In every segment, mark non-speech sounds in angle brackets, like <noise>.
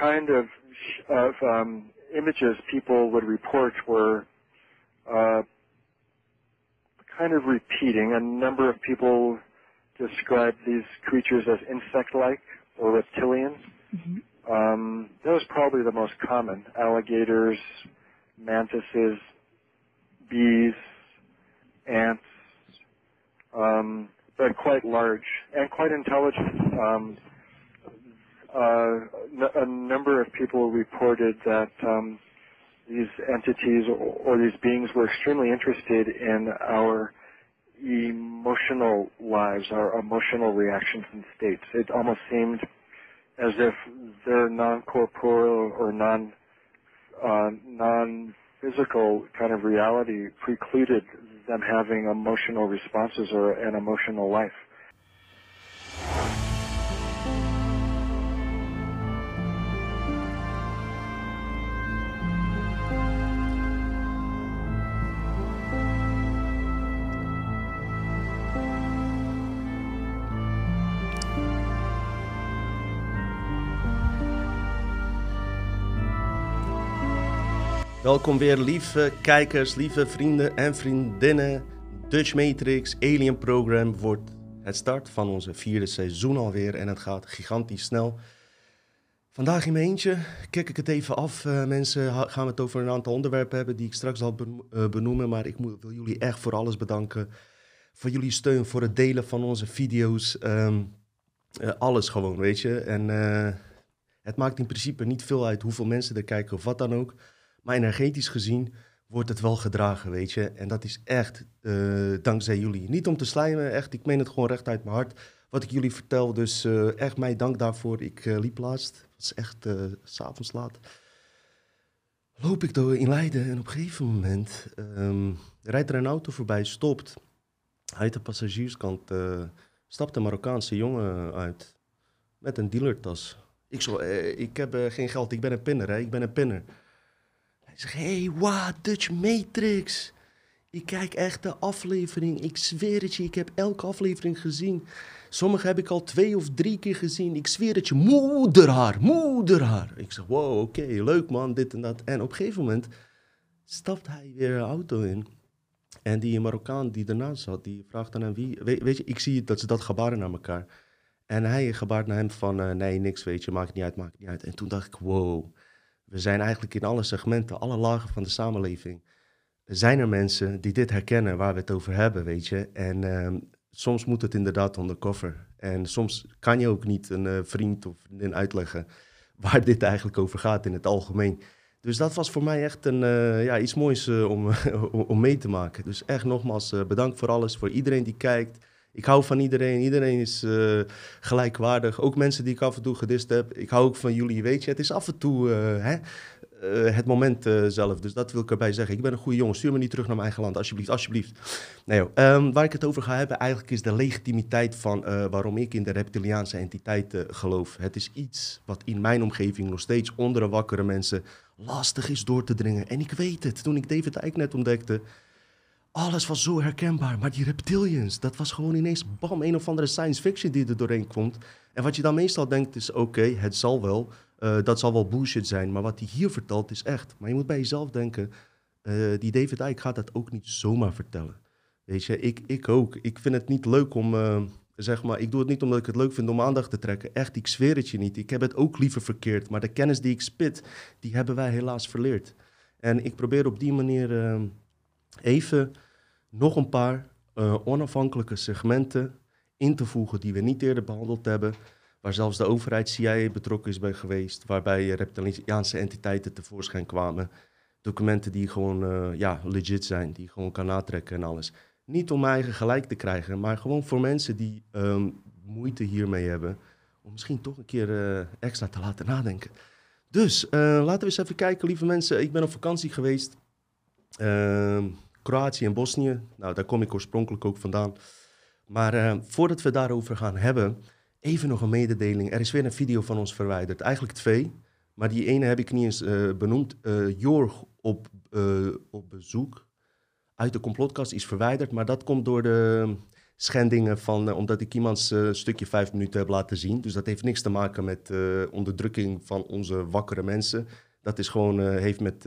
kind of of um, images people would report were uh, kind of repeating. A number of people described these creatures as insect-like or reptilian. Um, that was probably the most common. Alligators, mantises, bees, ants, um, but quite large and quite intelligent. Um, uh, a number of people reported that um, these entities or, or these beings were extremely interested in our emotional lives, our emotional reactions and states. It almost seemed as if their non-corporeal or non uh, non-physical kind of reality precluded them having emotional responses or an emotional life. Welkom weer, lieve kijkers, lieve vrienden en vriendinnen. Dutch Matrix Alien Program wordt het start van onze vierde seizoen alweer en het gaat gigantisch snel. Vandaag in mijn eentje, kijk ik het even af. eh, mensen, gaan we het over een aantal onderwerpen hebben die ik straks zal eh, benoemen. Maar ik moet, wil jullie echt voor alles bedanken. Voor jullie steun, voor het delen van onze video's. ehm, eh, alles gewoon, weet je. En het maakt in principe niet veel uit hoeveel mensen er kijken of wat dan ook. Maar energetisch gezien wordt het wel gedragen, weet je. En dat is echt eh, dankzij jullie. Niet om te slijmen, echt. Ik meen het gewoon recht uit mijn hart. Wat ik jullie vertel, dus eh, echt mij dank daarvoor. Ik eh, liep laatst, het was echt s'avonds laat. Loop ik door in Leiden en op een gegeven moment ehm, rijdt er een auto voorbij, stopt. Uit de passagierskant stapt een Marokkaanse jongen uit met een dealertas. Ik zo, ik heb geen geld, ik ben een pinner, hè, ik ben een pinner. Hij zegt, hey, wow, Dutch Matrix. Ik kijk echt de aflevering. Ik zweer het je, ik heb elke aflevering gezien. Sommige heb ik al twee of drie keer gezien. Ik zweer het je, moederhaar, moederhaar. Ik zeg, wow, oké, leuk man, dit en dat. En op een gegeven moment stapt hij weer een auto in. En die Marokkaan die ernaast zat, die vraagt aan hem wie... Weet, weet je, ik zie dat ze dat gebaren naar elkaar. En hij gebaart naar hem van, eh, nee, niks, weet je, maakt niet uit, maakt niet uit. En toen dacht ik, wow, we zijn eigenlijk in alle segmenten, alle lagen van de samenleving. Zijn er mensen die dit herkennen waar we het over hebben, weet je? En ehm, soms moet het inderdaad undercover. En soms kan je ook niet een eh, vriend of vriendin uitleggen <laughs> waar dit eigenlijk over gaat in het algemeen. Dus dat was voor mij echt een, eh, ja, iets moois eh, om, <laughs> om mee te maken. Dus echt nogmaals bedankt voor alles, voor iedereen die kijkt. Ik hou van iedereen. Iedereen is eh, gelijkwaardig. Ook mensen die ik af en toe gedist heb. Ik hou ook van jullie, weet je. Het is af en toe eh, hè, eh, het moment zelf. Dus dat wil ik erbij zeggen. Ik ben een goede jongen. Stuur me niet terug naar mijn eigen land, alsjeblieft. Alsjeblieft. Nee. Ehm, waar ik het over ga hebben eigenlijk is de legitimiteit van waarom ik in de reptiliaanse entiteit eh, geloof. Het is iets wat in mijn omgeving nog steeds onder de wakkere mensen lastig is door te dringen. En ik weet het. Toen ik David Icke net ontdekte, alles was zo herkenbaar. Maar die reptilians, dat was gewoon ineens bam, een of andere science fiction die er doorheen komt. En wat je dan meestal denkt is, oké, het zal wel, eh, dat zal wel bullshit zijn. Maar wat hij hier vertelt is echt. Maar je moet bij jezelf denken, eh, die David Icke gaat dat ook niet zomaar vertellen. Weet je, ik, ik ook. Ik vind het niet leuk om, eh, zeg maar, ik doe het niet omdat ik het leuk vind om aandacht te trekken. Echt, ik zweer het je niet. Ik heb het ook liever verkeerd. Maar de kennis die ik spit, die hebben wij helaas verleerd. En ik probeer op die manier even nog een paar eh, onafhankelijke segmenten in te voegen die we niet eerder behandeld hebben. Waar zelfs de overheid CIA betrokken is bij geweest. Waarbij reptiliaanse entiteiten tevoorschijn kwamen. Documenten die gewoon eh, ja, legit zijn, die gewoon kan natrekken en alles. Niet om eigen gelijk te krijgen, maar gewoon voor mensen die ehm, moeite hiermee hebben. Om misschien toch een keer eh, extra te laten nadenken. Dus laten we eens even kijken, lieve mensen. Ik ben op vakantie geweest. Ehm, Kroatië en Bosnië. Nou, daar kom ik oorspronkelijk ook vandaan. Maar eh, voordat we daarover gaan hebben, even nog een mededeling. Er is weer een video van ons verwijderd. Eigenlijk twee. Maar die ene heb ik niet eens eh, benoemd. Eh Jorg op, eh, op bezoek uit de complotkast is verwijderd. Maar dat komt door de schendingen van, omdat ik iemands stukje vijf minuten heb laten zien. Dus dat heeft niks te maken met onderdrukking van onze wakkere mensen. Dat is gewoon, heeft met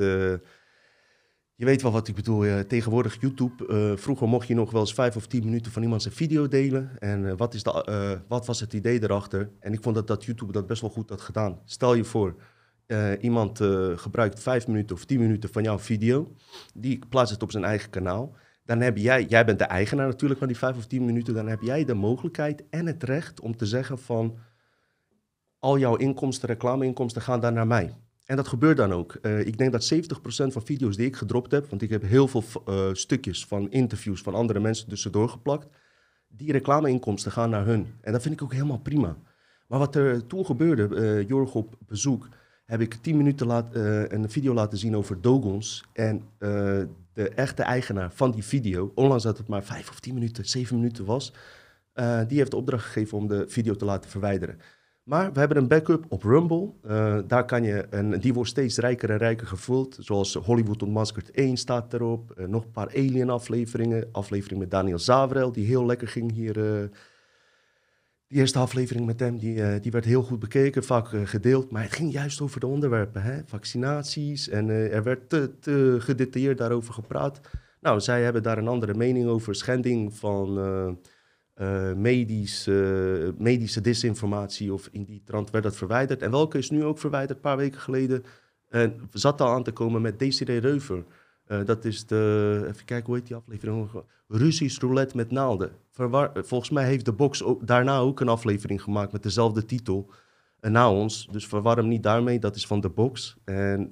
je weet wel wat ik bedoel. Tegenwoordig YouTube. Uh, vroeger mocht je nog wel eens vijf of tien minuten van iemand zijn video delen. En uh, wat, is de, wat was het idee erachter? En ik vond dat, dat YouTube dat best wel goed had gedaan. Stel je voor, iemand gebruikt vijf minuten of tien minuten van jouw video. Die plaatst het op zijn eigen kanaal. Dan heb jij, jij bent de eigenaar natuurlijk van die vijf of tien minuten. Dan heb jij de mogelijkheid en het recht om te zeggen van... al jouw inkomsten, reclameinkomsten gaan daar naar mij. En dat gebeurt dan ook. Uh, ik denk dat 70% van video's die ik gedropt heb, want ik heb heel veel uh, stukjes van interviews van andere mensen tussendoor geplakt, die reclameinkomsten gaan naar hun. En dat vind ik ook helemaal prima. Maar wat er toen gebeurde, uh, Jorg op bezoek, heb ik 10 minuten laat, een video laten zien over Dogons. En de echte eigenaar van die video, ondanks dat het maar 5 of 10 minuten, 7 minuten was, die heeft de opdracht gegeven om de video te laten verwijderen. Maar we hebben een backup op Rumble. Uh, daar kan je, en die wordt steeds rijker en rijker gevuld. Zoals Hollywood Unmasked 1 staat erop. Uh, nog een paar Alien afleveringen. Aflevering met Daniel Zavrel, die heel lekker ging hier. Uh, die eerste aflevering met hem, die, die werd heel goed bekeken, vaak gedeeld. Maar het ging juist over de onderwerpen, hè? vaccinaties. En er werd te, te gedetailleerd daarover gepraat. Nou, zij hebben daar een andere mening over. Schending van uh, medische, medische disinformatie of in die trant werd dat verwijderd. En welke is nu ook verwijderd, een paar weken geleden. En zat al aan te komen met Desiree Reuver. Dat is de, even kijken, hoe heet die aflevering? Russisch roulette met naalden. Volgens mij heeft de box daarna ook een aflevering gemaakt met dezelfde titel. Na ons, dus verwar hem niet daarmee, dat is van de box. En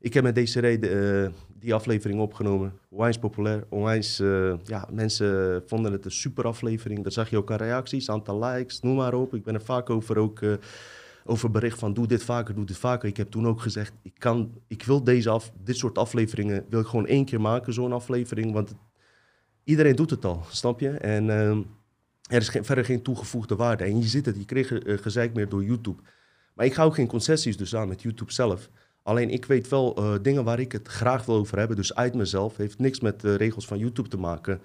ik heb met de, die aflevering opgenomen. Onwijs populair, onwijs... Uh, ja, mensen vonden het een super aflevering. Dat zag je ook aan reacties, aantal likes, noem maar op. Ik ben er vaak over ook... Uh, over bericht van doe dit vaker, doe dit vaker. Ik heb toen ook gezegd, ik, kan, ik wil deze af, dit soort afleveringen wil ik gewoon één keer maken, zo'n aflevering. Want iedereen doet het al, snap je? En uh, er is geen, verder geen toegevoegde waarde. En je zit het, je kreeg uh, gezeik meer door YouTube. Maar ik ga ook geen concessies dus aan met YouTube zelf. Alleen ik weet wel uh, dingen waar ik het graag wil over hebben. Dus uit mezelf. Heeft niks met de regels van YouTube te maken.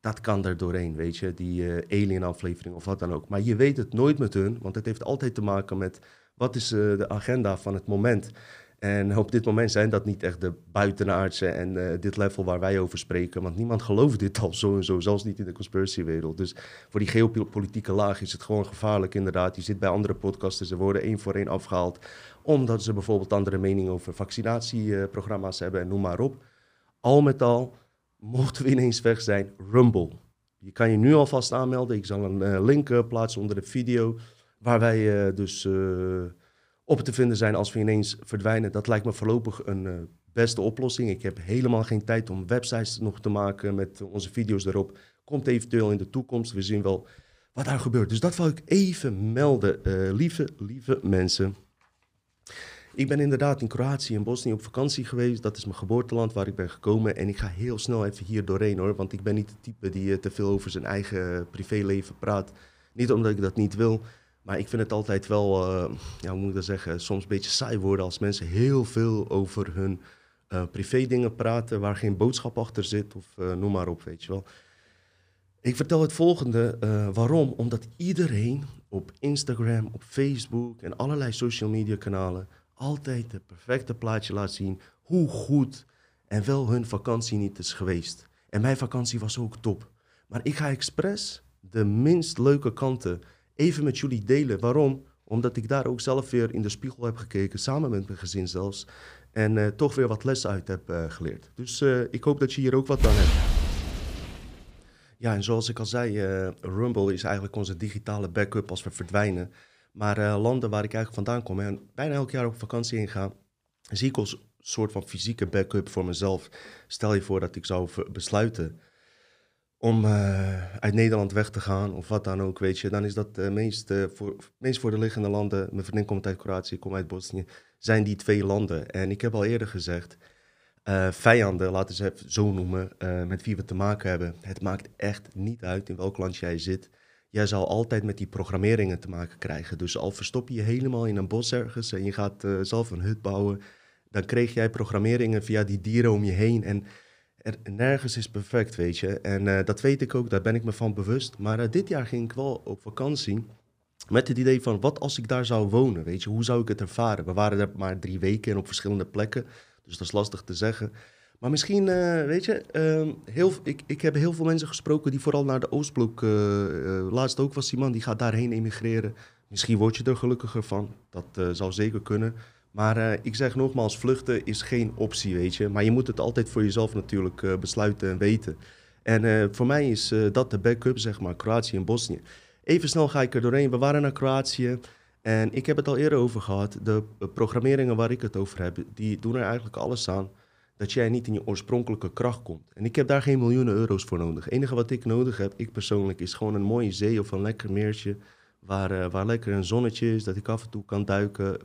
Dat kan er doorheen, weet je. Die uh, alien-aflevering of wat dan ook. Maar je weet het nooit met hun. Want het heeft altijd te maken met wat is de agenda van het moment. En op dit moment zijn dat niet echt de buitenaardse en dit level waar wij over spreken. Want niemand gelooft dit al zo en zo, zelfs niet in de conspiracywereld. Dus voor die geopolitieke laag is het gewoon gevaarlijk inderdaad. Je zit bij andere podcasters, ze worden één voor één afgehaald omdat ze bijvoorbeeld andere meningen over vaccinatieprogramma's hebben en noem maar op. Al met al, mochten we ineens weg zijn, Rumble. Je kan je nu alvast aanmelden. Ik zal een uh, link uh, plaatsen onder de video. Waar wij dus op te vinden zijn als we ineens verdwijnen. Dat lijkt me voorlopig een beste oplossing. Ik heb helemaal geen tijd om websites nog te maken met onze video's erop. Komt eventueel in de toekomst. We zien wel wat daar gebeurt. Dus dat wil ik even melden, lieve, lieve mensen. Ik ben inderdaad in Kroatië en Bosnië op vakantie geweest. Dat is mijn geboorteland waar ik ben gekomen. En ik ga heel snel even hier doorheen hoor. Want ik ben niet de type die eh, te veel over zijn eigen privéleven praat. Niet omdat ik dat niet wil. Maar ik vind het altijd wel, uh, ja, hoe moet ik dat zeggen, soms een beetje saai worden als mensen heel veel over hun uh, privé dingen praten waar geen boodschap achter zit of uh, noem maar op, weet je wel. Ik vertel het volgende. waarom? Omdat iedereen op Instagram, op Facebook en allerlei social media kanalen altijd het perfecte plaatje laat zien hoe goed en wel hun vakantie niet is geweest. En mijn vakantie was ook top. Maar ik ga expres de minst leuke kanten even met jullie delen. Waarom? Omdat ik daar ook zelf weer in de spiegel heb gekeken, samen met mijn gezin zelfs. En uh, toch weer wat lessen uit heb uh, geleerd. Dus uh, ik hoop dat je hier ook wat aan hebt. Ja, en zoals ik al zei, Rumble is eigenlijk onze digitale backup als we verdwijnen. Maar landen waar ik eigenlijk vandaan kom en bijna elk jaar op vakantie ga, zie ik als soort van fysieke backup voor mezelf. Stel je voor dat ik zou besluiten om uh, uit Nederland weg te gaan of wat dan ook, weet je. Dan is dat de meest, uh, voor, voor de liggende landen. Mijn vriendin komt uit Kroatië, ik kom uit Bosnië. Zijn die twee landen. En ik heb al eerder gezegd, uh, vijanden, laten ze het zo noemen, met wie we te maken hebben. Het maakt echt niet uit in welk land jij zit jij zal altijd met die programmeringen te maken krijgen. Dus al verstop je je helemaal in een bos ergens en je gaat uh, zelf een hut bouwen, dan kreeg jij programmeringen via die dieren om je heen. En er, nergens is perfect, weet je. En dat weet ik ook, daar ben ik me van bewust. Maar dit jaar ging ik wel op vakantie met het idee van, wat als ik daar zou wonen, weet je? Hoe zou ik het ervaren? We waren er maar drie weken en op verschillende plekken, dus dat is lastig te zeggen. Maar misschien, uh, weet je, uh, heel, ik, ik heb heel veel mensen gesproken die vooral naar de Oostblok. Laatst ook was iemand die gaat daarheen emigreren. Misschien word je er gelukkiger van. Dat zou zeker kunnen. Maar ik zeg nogmaals, vluchten is geen optie, weet je. Maar je moet het altijd voor jezelf natuurlijk besluiten en weten. En voor mij is dat de backup, zeg maar, Kroatië en Bosnië. Even snel ga ik er doorheen. We waren naar Kroatië. En ik heb het al eerder over gehad. De programmeringen waar ik het over heb, die doen er eigenlijk alles aan dat jij niet in je oorspronkelijke kracht komt. En ik heb daar geen miljoenen euro's voor nodig. Het enige wat ik nodig heb, ik persoonlijk, is gewoon een mooie zee of een lekker meertje. Waar, uh, waar lekker een zonnetje is, dat ik af en toe kan duiken,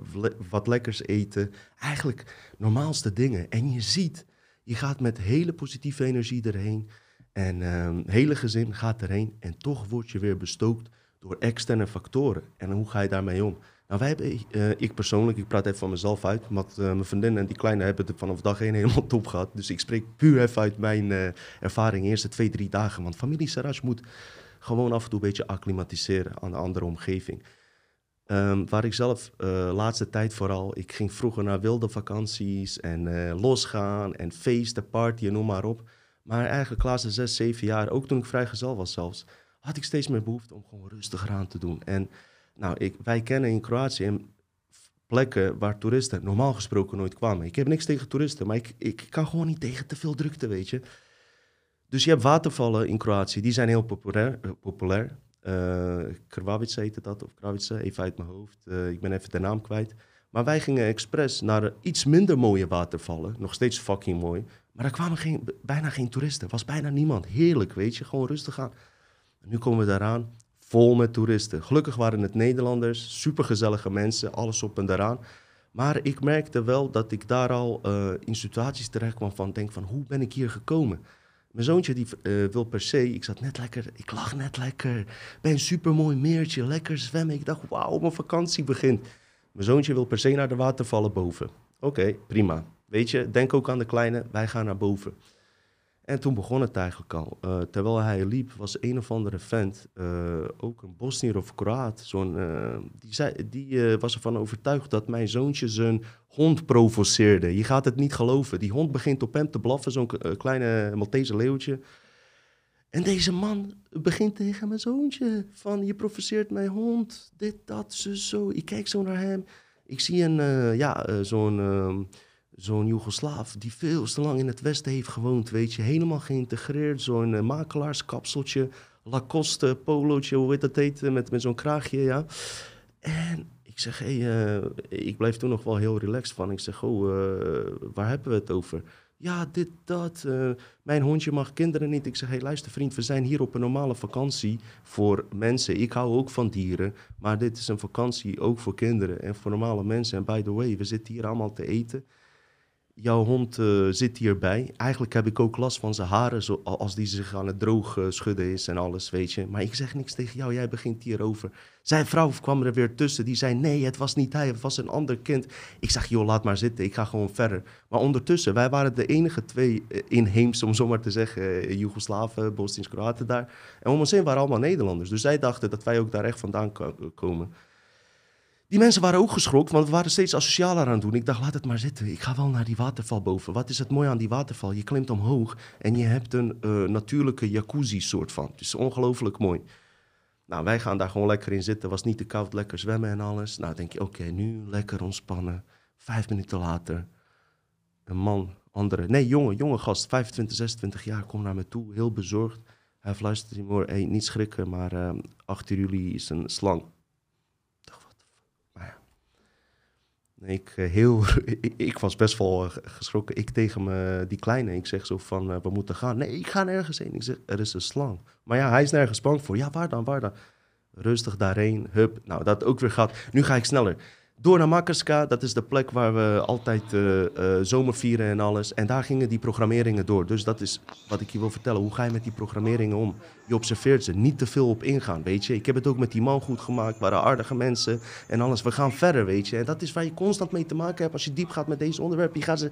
wat lekkers eten. Eigenlijk normaalste dingen. En je ziet, je gaat met hele positieve energie erheen. En uh, hele gezin gaat erheen. En toch word je weer bestookt door externe factoren. En hoe ga je daarmee om? Nou, wij hebben, uh, ik persoonlijk, ik praat even van mezelf uit, want uh, mijn vriendin en die kleine hebben het vanaf dag één <laughs> helemaal top gehad. Dus ik spreek puur even uit mijn ervaring, eerste twee, drie dagen. Want familie Saraj moet gewoon af en toe een beetje acclimatiseren aan de andere omgeving. Um, waar ik zelf laatste tijd vooral, ik ging vroeger naar wilde vakanties en losgaan en feesten, partyen, noem maar op. Maar eigenlijk de laatste zes, zeven jaar, ook toen ik vrijgezel was zelfs, had ik steeds meer behoefte om gewoon rustiger aan te doen. En nou, ik, wij kennen in Kroatië plekken waar toeristen normaal gesproken nooit kwamen. Ik heb niks tegen toeristen, maar ik, ik kan gewoon niet tegen te veel drukte, weet je. Dus je hebt watervallen in Kroatië, die zijn heel populair. Uh, populair. Uh, heette dat, of Kravica, even uit mijn hoofd. Uh, ik ben even de naam kwijt. Maar wij gingen expres naar iets minder mooie watervallen. Nog steeds fucking mooi. Maar er kwamen geen, bijna geen toeristen. Er was bijna niemand. Heerlijk, weet je. Gewoon rustig aan. En nu komen we daaraan vol met toeristen. Gelukkig waren het Nederlanders, supergezellige mensen, alles op en daaraan. Maar ik merkte wel dat ik daar al in situaties terecht kwam van, denk van, hoe ben ik hier gekomen? Mijn zoontje die uh, wil per se, ik zat net lekker, ik lag net lekker bij een supermooi meertje, lekker zwemmen. Ik dacht, wauw, mijn vakantie begint. Mijn zoontje wil per se naar de watervallen boven. Oké, prima. Weet je, denk ook aan de kleine, wij gaan naar boven. En toen begon het eigenlijk al. Uh, terwijl hij liep, was een of andere vent, uh, ook een Bosnier of Kroaat, zo'n, uh, die, zei, die was ervan overtuigd dat mijn zoontje zijn hond provoceerde. Je gaat het niet geloven. Die hond begint op hem te blaffen, zo'n kleine Maltese leeuwtje. En deze man begint tegen mijn zoontje van, je provoceert mijn hond, dit, dat, zo, zo. Ik kijk zo naar hem. Ik zie een, ja, zo'n ehm, zo'n Joegoslaaf die veel te lang in het Westen heeft gewoond, weet je, helemaal geïntegreerd, zo'n uh, makelaarskapseltje, Lacoste, polootje, hoe heet dat heet, met, met zo'n kraagje, ja. En ik zeg, hé, hey, uh, ik blijf toen nog wel heel relaxed van. Ik zeg, oh, waar hebben we het over? Ja, dit, dat. mijn hondje mag kinderen niet. Ik zeg, hé, hey, luister vriend, we zijn hier op een normale vakantie voor mensen. Ik hou ook van dieren, maar dit is een vakantie ook voor kinderen en voor normale mensen. En by the way, we zitten hier allemaal te eten jouw hond uh, zit hierbij. Eigenlijk heb ik ook last van zijn haren, zo, als die zich aan het droog uh, schudden is en alles, weet je. Maar ik zeg niks tegen jou, jij begint hierover. Zijn vrouw kwam er weer tussen, die zei, nee, het was niet hij, het was een ander kind. Ik zeg, joh, laat maar zitten, ik ga gewoon verder. Maar ondertussen, wij waren de enige twee uh, inheems, om zo maar te zeggen, Joegoslaven, Bosnisch Kroaten daar. En om ons heen waren allemaal Nederlanders. Dus zij dachten dat wij ook daar echt vandaan komen. Die mensen waren ook geschrokken, want we waren steeds asocialer aan het doen. Ik dacht, laat het maar zitten. Ik ga wel naar die waterval boven. Wat is het mooie aan die waterval? Je klimt omhoog en je hebt een uh, natuurlijke jacuzzi-soort van. Het is ongelooflijk mooi. Nou, wij gaan daar gewoon lekker in zitten. Was niet te koud, lekker zwemmen en alles. Nou, denk je, oké, nu lekker ontspannen. Vijf minuten later, een man, andere... Nee, jonge, jonge gast, 25, 26 jaar, komt naar me toe, heel bezorgd. Hij fluistert me, hey, niet schrikken, maar uh, achter jullie is een slang. Ik, eh, heel, <laughs> ik was best wel eh, geschrokken. Ik tegen me, die kleine, ik zeg zo van, uh, we moeten gaan. Nee, ik ga nergens heen. Ik zeg, er is een slang. Maar ja, hij is nergens bang voor. Ja, waar dan, waar dan? Rustig daarheen, hup. Nou, dat ook weer gaat. Nu ga ik sneller. Door naar Makarska, dat is de plek waar we altijd uh, zomer vieren en alles. En daar gingen die programmeringen door. Dus dat is wat ik je wil vertellen. Hoe ga je met die programmeringen om? Je observeert ze, niet te veel op ingaan, weet je. Ik heb het ook met die man goed gemaakt, waren aardige mensen en alles. We gaan verder, weet je. En dat is waar je constant mee te maken hebt als je diep gaat met deze onderwerpen. Je gaat ze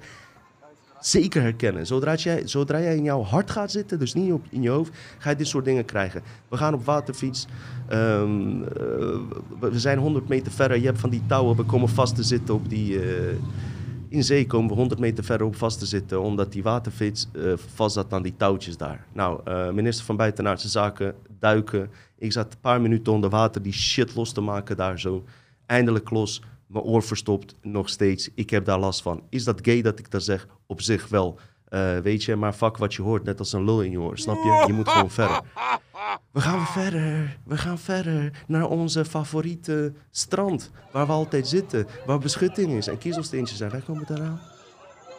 zeker herkennen. Zodra jij, zodra jij in jouw hart gaat zitten, dus niet op, in je hoofd, ga je dit soort dingen krijgen. We gaan op waterfiets. Ehm, eh, we zijn 100 meter verder. Je hebt van die touwen. We komen vast te zitten op die. eh, in zee komen we 100 meter verder op vast te zitten, omdat die waterfiets eh, vast zat aan die touwtjes daar. Nou, minister van Buitenaardse Zaken, duiken. Ik zat een paar minuten onder water die shit los te maken daar zo. Eindelijk los, mijn oor verstopt, nog steeds. Ik heb daar last van. Is dat gay dat ik dat zeg? Op zich wel. Eh, weet je, maar fuck wat je hoort, net als een lul in je oor, snap je? Je moet gewoon verder. We gaan verder. We gaan verder naar onze favoriete strand. Waar we altijd zitten. Waar beschutting is en kiezelsteentjes zijn. Wij komen daaraan.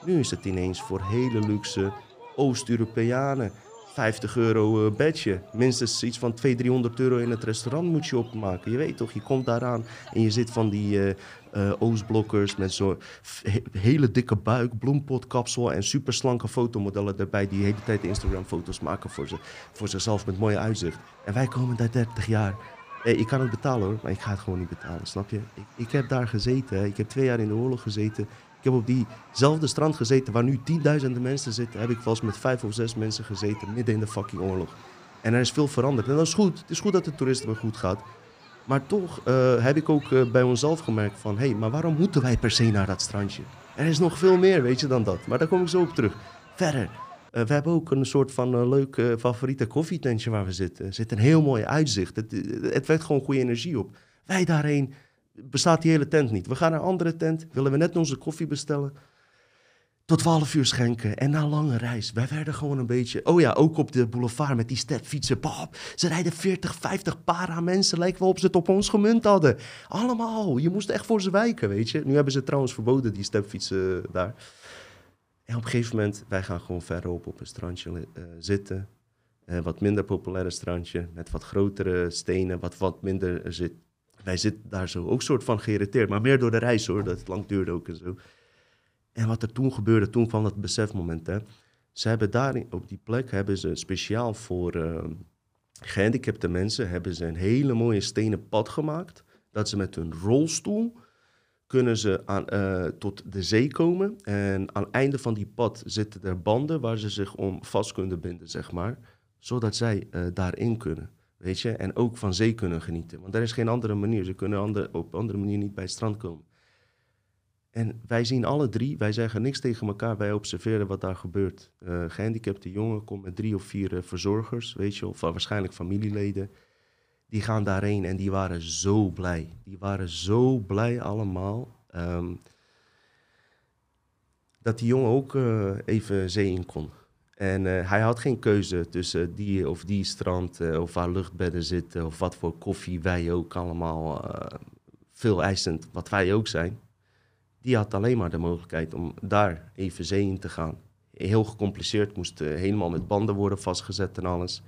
Nu is het ineens voor hele luxe Oost-Europeanen. 50 euro eh, bedje. Minstens iets van 200, 300 euro in het restaurant moet je opmaken. Je weet toch, je komt daaraan en je zit van die eh, eh, Oostblokkers met zo'n hele dikke buik, bloempotkapsel en superslanke fotomodellen erbij die de hele tijd Instagram-foto's maken voor, ze, voor zichzelf met mooie uitzicht. En wij komen daar 30 jaar. Hey, ik kan het betalen hoor, maar ik ga het gewoon niet betalen, snap je? Ik, ik heb daar gezeten, ik heb twee jaar in de oorlog gezeten. Ik heb op diezelfde strand gezeten waar nu tienduizenden mensen zitten. Heb ik eens met vijf of zes mensen gezeten midden in de fucking oorlog. En er is veel veranderd. En dat is goed. Het is goed dat de toeristen weer goed gaat. Maar toch eh, heb ik ook eh, bij onszelf gemerkt van... hé, hey, maar waarom moeten wij per se naar dat strandje? Er is nog veel meer, weet je, dan dat. Maar daar kom ik zo op terug. Verder. eh, we hebben ook een soort van leuk favoriete koffietentje waar we zitten. Er zit een heel mooi uitzicht. Het, het gewoon goede energie op. Wij daarheen bestaat die hele tent niet. We gaan naar een andere tent. Willen we net onze koffie bestellen. Tot 12 uur schenken. En na lange reis. Wij werden gewoon een beetje. Oh ja, ook op de boulevard met die stepfietsen. Bab, ze rijden 40, 50 para mensen. Lijkt wel op ze het op ons gemunt hadden. Allemaal. Je moest echt voor ze wijken, weet je. Nu hebben ze trouwens verboden, die stepfietsen daar. En op een gegeven moment, wij gaan gewoon verderop op een strandje eh, zitten. Een wat minder populaire strandje. Met wat grotere stenen, wat, wat minder eh, zit. Wij zitten daar zo ook soort van geïrriteerd. Maar meer door de reis hoor, dat het lang duurde ook en zo. En wat er toen gebeurde, toen kwam dat besefmoment. Hè. Ze hebben daar op die plek, hebben ze speciaal voor eh, gehandicapte mensen, hebben ze een hele mooie stenen pad gemaakt. Dat ze met hun rolstoel kunnen ze aan, eh, tot de zee komen. En aan het einde van die pad zitten er banden waar ze zich om vast kunnen binden, zeg maar. Zodat zij eh, daarin kunnen, weet je. En ook van zee kunnen genieten. Want er is geen andere manier. Ze kunnen ander, op andere manier niet bij het strand komen. En wij zien alle drie, wij zeggen niks tegen elkaar, wij observeren wat daar gebeurt. Eh gehandicapte jongen komt met drie of vier eh, verzorgers, weet je, of waarschijnlijk familieleden. Die gaan daarheen en die waren zo blij. Die waren zo blij allemaal. ehm, dat die jongen ook eh, even zee in kon. En hij had geen keuze tussen die of die strand, of waar luchtbedden zitten, of wat voor koffie wij ook allemaal veel eisend, wat wij ook zijn die had alleen maar de mogelijkheid om daar even zee in te gaan. Heel gecompliceerd, moest eh, helemaal met banden worden vastgezet en alles.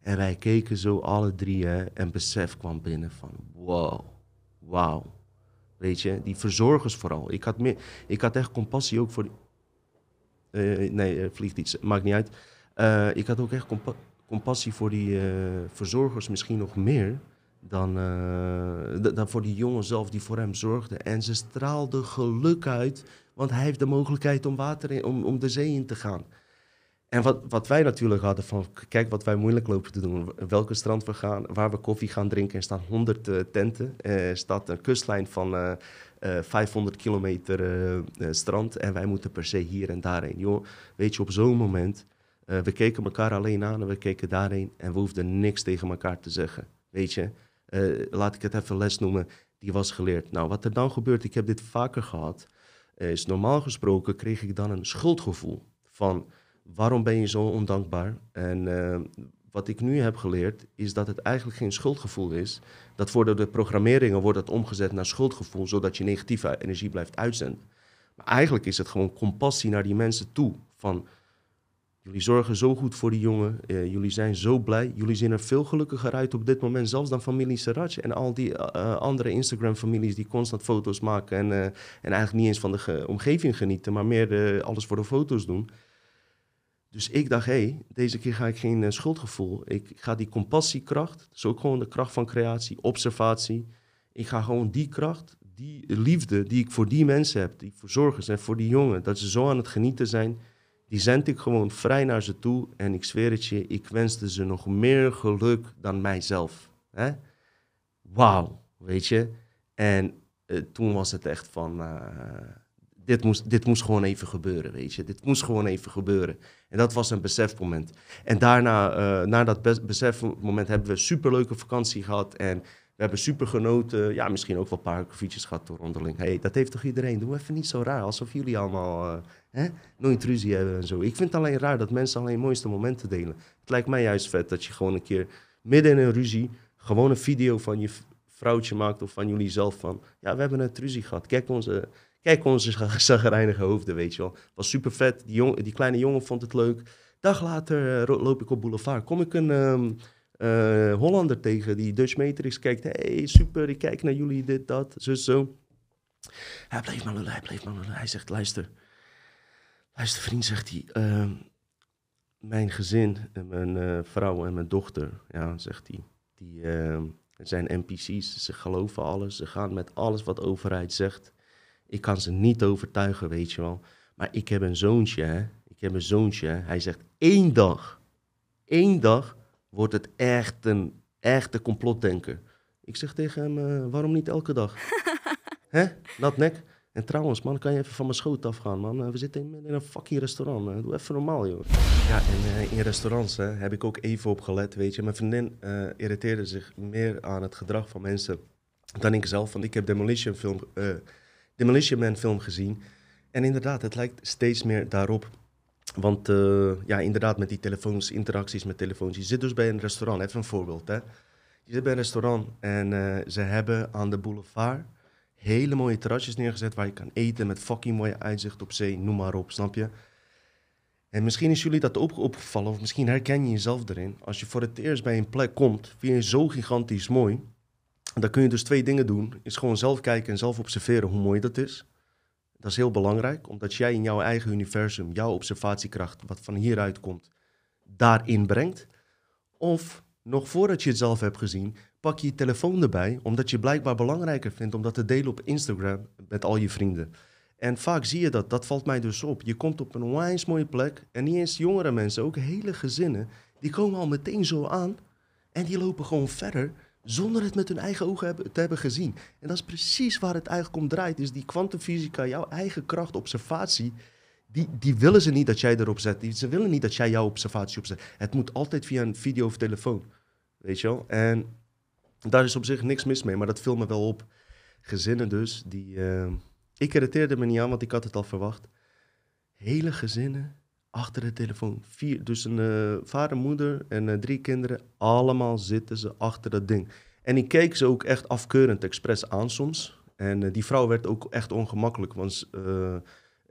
En wij keken zo alle drie en besef kwam binnen van wow, wauw. Weet je, die verzorgers vooral. Ik had, meer, ik had echt compassie ook voor die... Eh, nee, er vliegt iets, maakt niet uit. Eh, ik had ook echt compa- compassie voor die eh, verzorgers misschien nog meer dan, eh, dan voor die jongen zelf die voor hem zorgde. En ze straalde geluk uit, want hij heeft de mogelijkheid om, water in, om, om de zee in te gaan. En wat, wat wij natuurlijk hadden van, kijk wat wij moeilijk lopen te doen. Welke strand we gaan, waar we koffie gaan drinken. Er staan 100 eh, tenten. Er staat een kustlijn van eh, eh, 500 kilometer eh, eh, strand. En wij moeten per se hier en daarheen. Joh, weet je, op zo'n moment, eh, we keken elkaar alleen aan en we keken daarheen. En we hoefden niks tegen elkaar te zeggen. Weet je, eh, laat ik het even les noemen, die was geleerd. Nou, wat er dan gebeurt, ik heb dit vaker gehad, eh, is normaal gesproken kreeg ik dan een schuldgevoel van waarom ben je zo ondankbaar? En eh, wat ik nu heb geleerd, is dat het eigenlijk geen schuldgevoel is. Dat voor de programmeringen wordt het omgezet naar schuldgevoel, zodat je negatieve energie blijft uitzenden. Maar eigenlijk is het gewoon compassie naar die mensen toe. Van, jullie zorgen zo goed voor die jongen, eh, jullie zijn zo blij, jullie zien er veel gelukkiger uit op dit moment, zelfs dan familie Saraj en al die eh, andere Instagram-families die constant foto's maken en, eh, en eigenlijk niet eens van de ge- omgeving genieten, maar meer alles voor de foto's doen. Dus ik dacht, hé, hey, deze keer ga ik geen eh, schuldgevoel. Ik ga die compassiekracht, is ook gewoon de kracht van creatie, observatie. Ik ga gewoon die kracht, die liefde die ik voor die mensen heb, die verzorgers en voor die jongen, dat ze zo aan het genieten zijn, die zend ik gewoon vrij naar ze toe. En ik zweer het je, ik wenste ze nog meer geluk dan mijzelf. Wauw, weet je. En eh, toen was het echt van, uh, dit, moest, dit moest gewoon even gebeuren, weet je. Dit moest gewoon even gebeuren. En dat was een besefmoment. En daarna, uh, na dat besefmoment, hebben we een superleuke vakantie gehad. En we hebben super genoten. Ja, misschien ook wel een paar koffietjes gehad door onderling. hey, dat heeft toch iedereen? Doe even niet zo raar, alsof jullie allemaal uh, hè, nooit ruzie hebben en zo. Ik vind het alleen raar dat mensen alleen mooiste momenten delen. Het lijkt mij juist vet dat je gewoon een keer midden in een ruzie... gewoon een video van je vrouwtje maakt of van jullie zelf van... Ja, we hebben een ruzie gehad. Kijk onze, kijk onze zagrijnige hoofden, weet je wel. was super vet. Die, die kleine jongen vond het leuk. Dag later uh, loop ik op boulevard. Kom ik een... Um, uh, Hollander tegen die Dutch Matrix kijkt. hey, super, ik kijk naar jullie, dit, dat, zo, zo. Hij bleef maar lullen, hij bleef maar lullen. Hij zegt, luister, luister vriend, zegt hij. Uh, mijn gezin, en mijn uh, vrouw en mijn dochter, ja, zegt hij, die uh, zijn NPC's. Ze geloven alles, ze gaan met alles wat de overheid zegt. Ik kan ze niet overtuigen, weet je wel. Maar ik heb een zoontje, hè. Ik heb een zoontje. Hij zegt, één dag, één dag wordt het echt een echte complotdenker. Ik zeg tegen hem, uh, waarom niet elke dag? <laughs> Hè? Nat nek. En trouwens, man, kan je even van mijn schoot afgaan, man? Uh, we zitten in, in, een fucking restaurant. Uh, doe even normaal, joh. Ja, en in restaurants hè, heb ik ook even op gelet, weet je. Mijn vriendin irriteerde zich meer aan het gedrag van mensen dan ik zelf. Want ik heb Demolition, film, Demolition Man film gezien. En inderdaad, het lijkt steeds meer daarop want uh, ja, inderdaad, met die telefoons, interacties met telefoons. Je zit dus bij een restaurant, even een voorbeeld. Hè. Je zit bij een restaurant en uh, ze hebben aan de boulevard hele mooie terrasjes neergezet waar je kan eten met fucking mooie uitzicht op zee, noem maar op, snap je? En misschien is jullie dat ook opgevallen, of misschien herken je jezelf erin. Als je voor het eerst bij een plek komt, vind je zo gigantisch mooi. Dan kun je dus twee dingen doen. Is gewoon zelf kijken en zelf observeren hoe mooi dat is. Dat is heel belangrijk, omdat jij in jouw eigen universum jouw observatiekracht, wat van hieruit komt, daarin brengt. Of nog voordat je het zelf hebt gezien, pak je je telefoon erbij, omdat je blijkbaar belangrijker vindt om dat te delen op Instagram met al je vrienden. En vaak zie je dat, dat valt mij dus op. Je komt op een onwijs mooie plek en niet eens jongere mensen, ook hele gezinnen, die komen al meteen zo aan en die lopen gewoon verder zonder het met hun eigen ogen te hebben gezien. En dat is precies waar het eigenlijk om draait. Is die kwantumfysica, jouw eigen kracht, observatie, die, die willen ze niet dat jij erop zet. Die, ze willen niet dat jij jouw observatie opzet. Het moet altijd via een video of telefoon. Weet je wel? En daar is op zich niks mis mee, maar dat viel me wel op. Gezinnen dus, die... Uh, ik irriteerde me niet aan, want ik had het al verwacht. Hele gezinnen achter de telefoon. Vier, dus een uh, vader, moeder en uh, drie kinderen. Allemaal zitten ze achter dat ding. En ik keek ze ook echt afkeurend expres aan soms. En uh, die vrouw werd ook echt ongemakkelijk. Want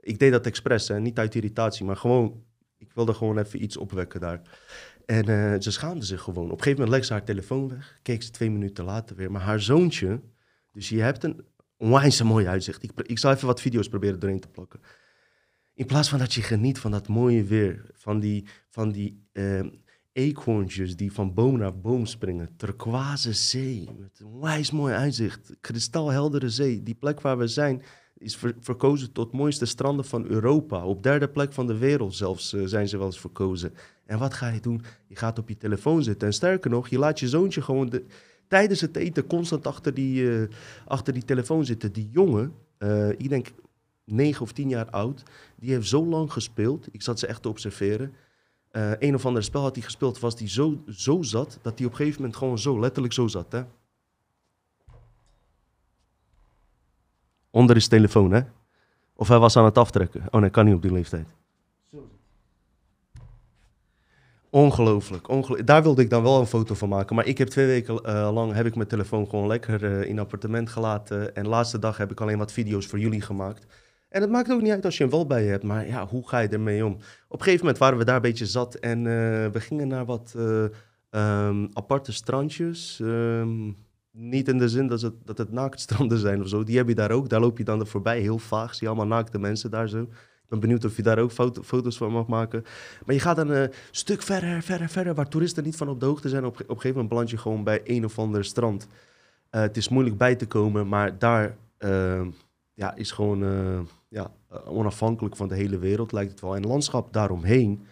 ik deed dat expres, niet uit irritatie, maar gewoon... Ik wilde gewoon even iets opwekken daar. En ze schaamde zich gewoon. Op een gegeven moment legde ze haar telefoon weg. Keek ze twee minuten later weer. Maar haar zoontje... Dus je hebt een onwijs mooi uitzicht. Ik, ik zal even wat video's proberen erin te plakken. In plaats van dat je geniet van dat mooie weer, van die, van die uh, die van boom naar boom springen, turquoise zee, met een wijs mooi uitzicht, kristalheldere zee. Die plek waar we zijn is verkozen tot mooiste stranden van Europa. Op derde plek van de wereld zelfs uh, zijn ze wel eens verkozen. En wat ga je doen? Je gaat op je telefoon zitten. En sterker nog, je laat je zoontje gewoon de, tijdens het eten constant achter die, uh, achter die telefoon zitten. Die jongen, ik denk 9 of 10 jaar oud. Die heeft zo lang gespeeld. Ik zat ze echt te observeren. Uh, een of ander spel had hij gespeeld, was hij zo, zo zat, dat hij op een gegeven moment gewoon zo, letterlijk zo zat. Hè? Onder is telefoon, hè? Of hij was aan het aftrekken. Oh nee, kan niet op die leeftijd. Ongelooflijk, ongelooflijk. Daar wilde ik dan wel een foto van maken. Maar ik heb twee weken uh, lang heb ik mijn telefoon gewoon lekker uh, in appartement gelaten. En de laatste dag heb ik alleen wat video's voor jullie gemaakt. En het maakt ook niet uit als je een wal bij hebt, maar ja, hoe ga je ermee om? Op een gegeven moment waren we daar een beetje zat en uh, we gingen naar wat uh, um, aparte strandjes. Um, niet in de zin dat het, dat het naaktstranden zijn of zo. Die heb je daar ook. Daar loop je dan er voorbij, heel vaag. Zie je allemaal naakte mensen daar zo. Ik ben benieuwd of je daar ook foto, foto's van mag maken. Maar je gaat dan een stuk verder, verder, verder, waar toeristen niet van op de hoogte zijn. Op, op een gegeven moment beland je gewoon bij een of ander strand. Het is moeilijk bij te komen, maar daar ehm, ja, is gewoon eh, ja, onafhankelijk van de hele wereld, lijkt het wel. En het landschap daaromheen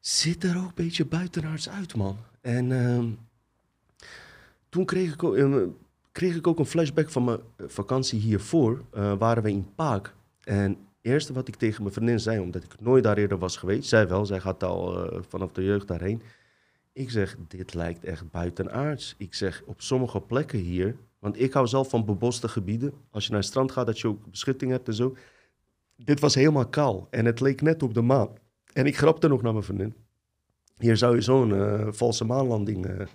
zit er ook een beetje buitenaards uit, man. En ehm, toen kreeg ik, ook, eh, kreeg ik ook een flashback van mijn vakantie hiervoor. eh waren we in Paak. En het eerste wat ik tegen mijn vriendin zei, omdat ik nooit daar eerder was geweest. Zij wel, zij gaat al eh, vanaf de jeugd daarheen. Ik zeg, dit lijkt echt buitenaards. Ik zeg, op sommige plekken hier... Want ik hou zelf van beboste gebieden. Als je naar het strand gaat, dat je ook beschutting hebt en zo. Dit was helemaal kaal. En het leek net op de maan. En ik grapte nog naar mijn vriendin. Hier zou je zo'n eh, valse maanlanding eh,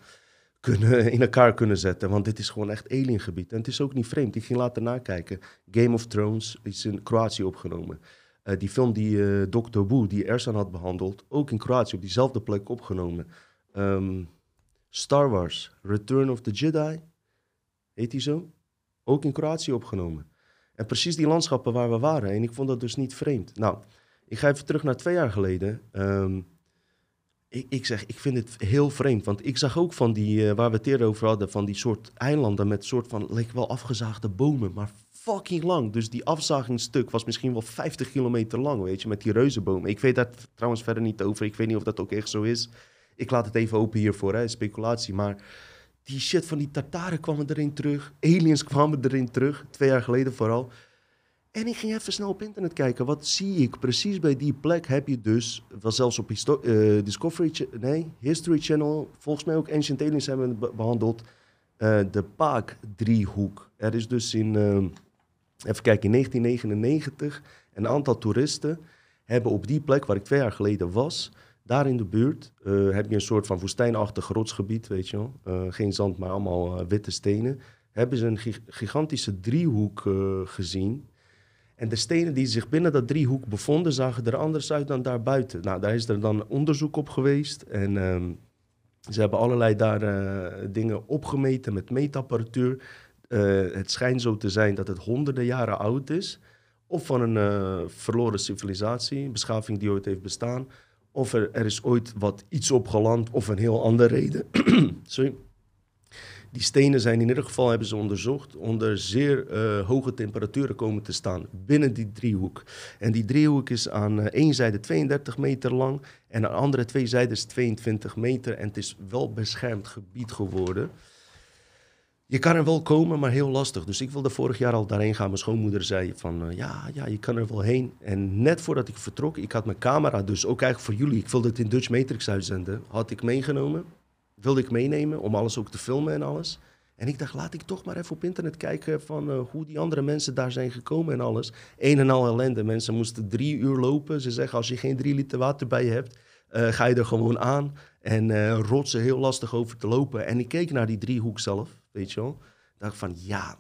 kunnen, <laughs> in elkaar kunnen zetten. Want dit is gewoon echt aliengebied. En het is ook niet vreemd. Ik ging later nakijken. Game of Thrones is in Kroatië opgenomen. Eh, die film die eh Dr. Wu, die Ersan had behandeld, ook in Kroatië op diezelfde plek opgenomen. Ehm, Star Wars, Return of the Jedi, heet die zo? Ook in Kroatië opgenomen. En precies die landschappen waar we waren. En ik vond dat dus niet vreemd. Nou, ik ga even terug naar twee jaar geleden. Ehm, ik, ik zeg, ik vind het heel vreemd. Want ik zag ook van die, eh, waar we het eerder over hadden, van die soort eilanden met soort van, leek wel afgezaagde bomen, maar fucking lang. Dus die afzagingsstuk was misschien wel 50 kilometer lang, weet je, met die reuzenbomen. Ik weet daar trouwens verder niet over. Ik weet niet of dat ook echt zo is. Ik laat het even open hiervoor, hè, speculatie. Maar die shit van die Tartaren kwamen erin terug. Aliens kwamen erin terug, twee jaar geleden vooral. En ik ging even snel op internet kijken. Wat zie ik? Precies bij die plek heb je dus, wel zelfs op eh, Discovery, nee, History Channel, volgens mij ook Ancient Aliens hebben we be- behandeld, eh, de Paak-driehoek. Er is dus in, eh, even kijken, in 1999 een aantal toeristen hebben op die plek waar ik twee jaar geleden was, daar in de buurt, eh, heb je een soort van woestijnachtig rotsgebied, weet je wel. Eh, geen zand, maar allemaal eh, witte stenen. Hebben ze een gi- gigantische driehoek eh, gezien. En de stenen die zich binnen dat driehoek bevonden, zagen er anders uit dan daarbuiten. Nou, daar is er dan onderzoek op geweest. En ehm, ze hebben allerlei daar dingen opgemeten met meetapparatuur. Het schijnt zo te zijn dat het honderden jaren oud is. Of van een eh, verloren civilisatie, beschaving die ooit heeft bestaan. Of er, is ooit wat iets opgeland, of een heel andere reden. <clears throat> Die stenen zijn in ieder geval, hebben ze onderzocht, onder zeer eh, hoge temperaturen komen te staan binnen die driehoek. En die driehoek is aan eh, één zijde 32 meter lang en aan de andere twee zijdes 22 meter. En het is wel beschermd gebied geworden. Je kan er wel komen, maar heel lastig. Dus ik wilde vorig jaar al daarheen gaan. Mijn schoonmoeder zei van, eh, ja, ja, je kan er wel heen. En net voordat ik vertrok, ik had mijn camera, dus ook eigenlijk voor jullie. Ik wilde het in Dutch Matrix uitzenden. Had ik meegenomen. Wilde ik meenemen om alles ook te filmen en alles. En ik dacht, laat ik toch maar even op internet kijken van eh, hoe die andere mensen daar zijn gekomen en alles. Een en al ellende. Mensen moesten drie uur lopen. Ze zeggen, als je geen drie liter water bij je hebt, eh, ga je er gewoon aan. En rotsen heel lastig over te lopen. En ik keek naar die driehoek zelf, weet je wel. dacht van, ja,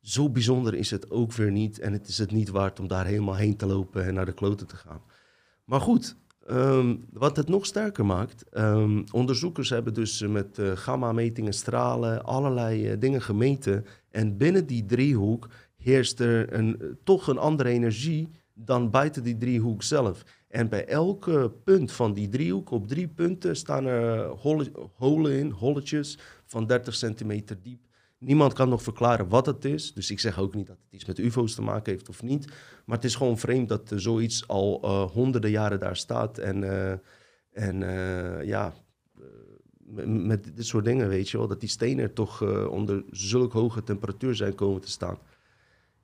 zo bijzonder is het ook weer niet. En het is het niet waard om daar helemaal heen te lopen en naar de kloten te gaan. Maar goed, ehm, wat het nog sterker maakt. ehm, onderzoekers hebben dus met eh, gamma-metingen, stralen, allerlei eh, dingen gemeten. En binnen die driehoek heerst er een, eh, toch een andere energie dan buiten die driehoek zelf. En bij elke punt van die driehoek, op drie punten, staan er holen in, holletjes van 30 centimeter diep. Niemand kan nog verklaren wat het is. Dus ik zeg ook niet dat het iets met UFO's te maken heeft of niet. Maar het is gewoon vreemd dat zoiets al eh, honderden jaren daar staat. En, eh, en eh, ja, met, dit soort dingen, weet je wel, dat die stenen toch onder zulke hoge temperatuur zijn komen te staan.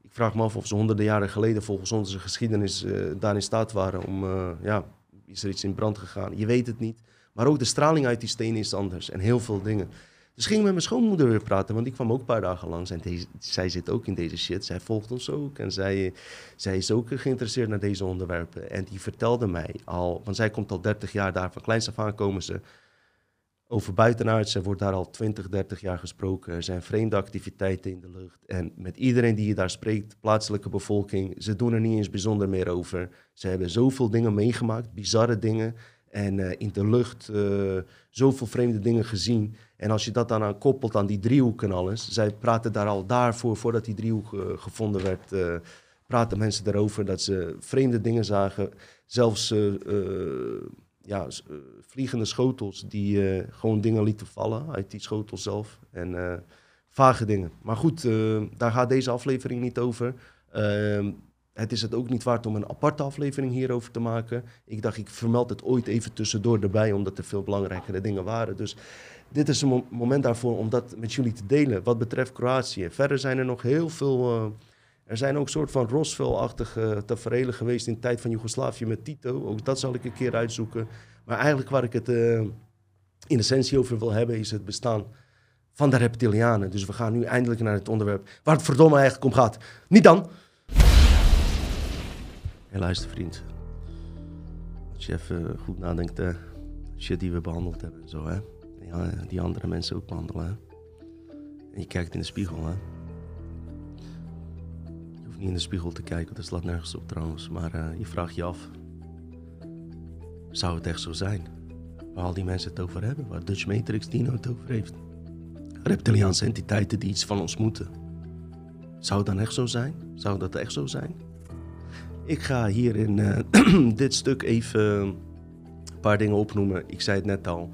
Ik vraag me af of ze honderden jaren geleden volgens onze geschiedenis daar in staat waren om, ja, is er iets in brand gegaan? Je weet het niet. Maar ook de straling uit die stenen is anders en heel veel dingen. Dus ging ik met mijn schoonmoeder weer praten, want ik kwam ook een paar dagen langs. En deze, zij zit ook in deze shit. Zij volgt ons ook. En zij, zij is ook geïnteresseerd naar deze onderwerpen. En die vertelde mij al, want zij komt al 30 jaar daar. Van kleins af aan komen ze over buitenaards. Er wordt daar al 20, 30 jaar gesproken. Er zijn vreemde activiteiten in de lucht. En met iedereen die je daar spreekt, plaatselijke bevolking, ze doen er niet eens bijzonder meer over. Ze hebben zoveel dingen meegemaakt, bizarre dingen. En eh, in de lucht eh, zoveel vreemde dingen gezien. En als je dat dan aan koppelt aan die driehoek en alles. Zij praten daar al daarvoor, voordat die driehoek eh, gevonden werd. praten mensen erover dat ze vreemde dingen zagen. Zelfs ja, vliegende schotels die gewoon dingen lieten vallen uit die schotel zelf. En vage dingen. Maar goed, daar gaat deze aflevering niet over. Het is het ook niet waard om een aparte aflevering hierover te maken. Ik dacht, ik vermeld het ooit even tussendoor erbij, omdat er veel belangrijkere dingen waren. Dus dit is een moment daarvoor om dat met jullie te delen, wat betreft Kroatië. Verder zijn er nog heel veel... Uh, er zijn ook soort van Roswell-achtige tafereelen geweest in de tijd van Joegoslavië met Tito. Ook dat zal ik een keer uitzoeken. Maar eigenlijk waar ik het uh, in essentie over wil hebben, is het bestaan van de reptilianen. Dus we gaan nu eindelijk naar het onderwerp waar het verdomme eigenlijk om gaat. Niet dan! En luister vriend, als je even goed nadenkt, uh, shit die we behandeld hebben en zo hè. Ja, die andere mensen ook behandelen. En je kijkt in de spiegel hè. Je hoeft niet in de spiegel te kijken, dat slaat nergens op trouwens. Maar uh, je vraagt je af, zou het echt zo zijn? Waar al die mensen het over hebben, waar Dutch Matrix Dino het over heeft. Reptiliaanse entiteiten die iets van ons moeten. Zou het dan echt zo zijn? Zou dat echt zo zijn? Ik ga hier in uh, <clears throat> dit stuk even een paar dingen opnoemen. Ik zei het net al.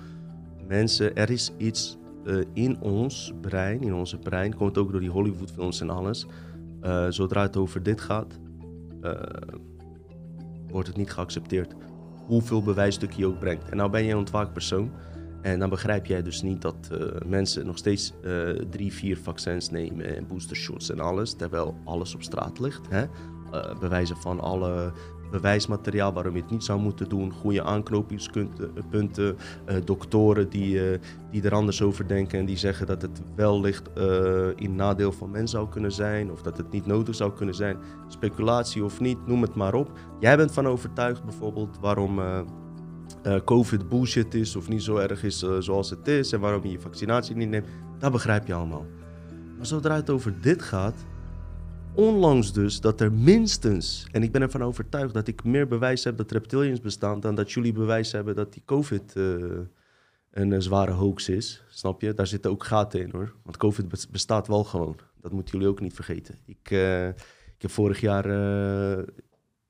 Mensen, er is iets uh, in ons brein, in onze brein, komt ook door die Hollywoodfilms en alles. Uh, zodra het over dit gaat, wordt het niet geaccepteerd. Hoeveel bewijsstuk je ook brengt. En nou ben je een ontwaakt persoon. En dan begrijp jij dus niet dat mensen nog steeds drie, vier vaccins nemen en boostershots en alles, terwijl alles op straat ligt. Hè? Uh, bewijzen van alle bewijsmateriaal waarom je het niet zou moeten doen, goede aanknopingspunten, doktoren die, die er anders over denken en die zeggen dat het wellicht in nadeel van men zou kunnen zijn of dat het niet nodig zou kunnen zijn. Speculatie of niet, noem het maar op. Jij bent van overtuigd bijvoorbeeld waarom COVID bullshit is of niet zo erg is zoals het is en waarom je je vaccinatie niet neemt, dat begrijp je allemaal. Maar zodra het over dit gaat, onlangs dus dat er minstens, en ik ben ervan overtuigd dat ik meer bewijs heb dat reptilians bestaan dan dat jullie bewijs hebben dat die COVID uh, een zware hoax is. Snap je? Daar zitten ook gaten in hoor. Want COVID bestaat wel gewoon. Dat moeten jullie ook niet vergeten. Ik, ik heb vorig jaar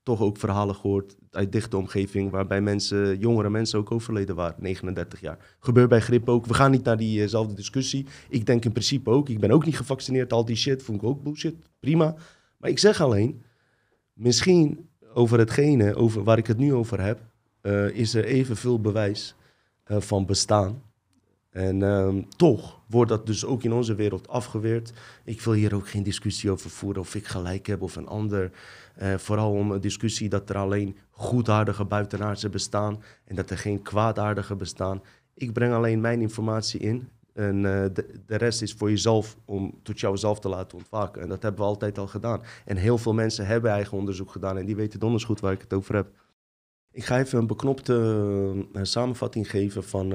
toch ook verhalen gehoord uit dichte omgeving, waarbij mensen, jongere mensen ook overleden waren, 39 jaar. Gebeurt bij griep ook. We gaan niet naar diezelfde discussie. Ik denk in principe ook. Ik ben ook niet gevaccineerd, al die shit. Vond ik ook bullshit. Prima. Maar ik zeg alleen, misschien over hetgene over waar ik het nu over heb, uh, is er evenveel bewijs uh, van bestaan. En um, toch wordt dat dus ook in onze wereld afgeweerd. Ik wil hier ook geen discussie over voeren of ik gelijk heb of een ander. Uh, vooral om een discussie dat er alleen goedaardige buitenaardse bestaan en dat er geen kwaadaardige bestaan. Ik breng alleen mijn informatie in en uh, de, rest is voor jezelf om tot jouzelf te laten ontwaken. En dat hebben we altijd al gedaan. En heel veel mensen hebben eigen onderzoek gedaan en die weten donders goed waar ik het over heb. Ik ga even een beknopte uh, samenvatting geven van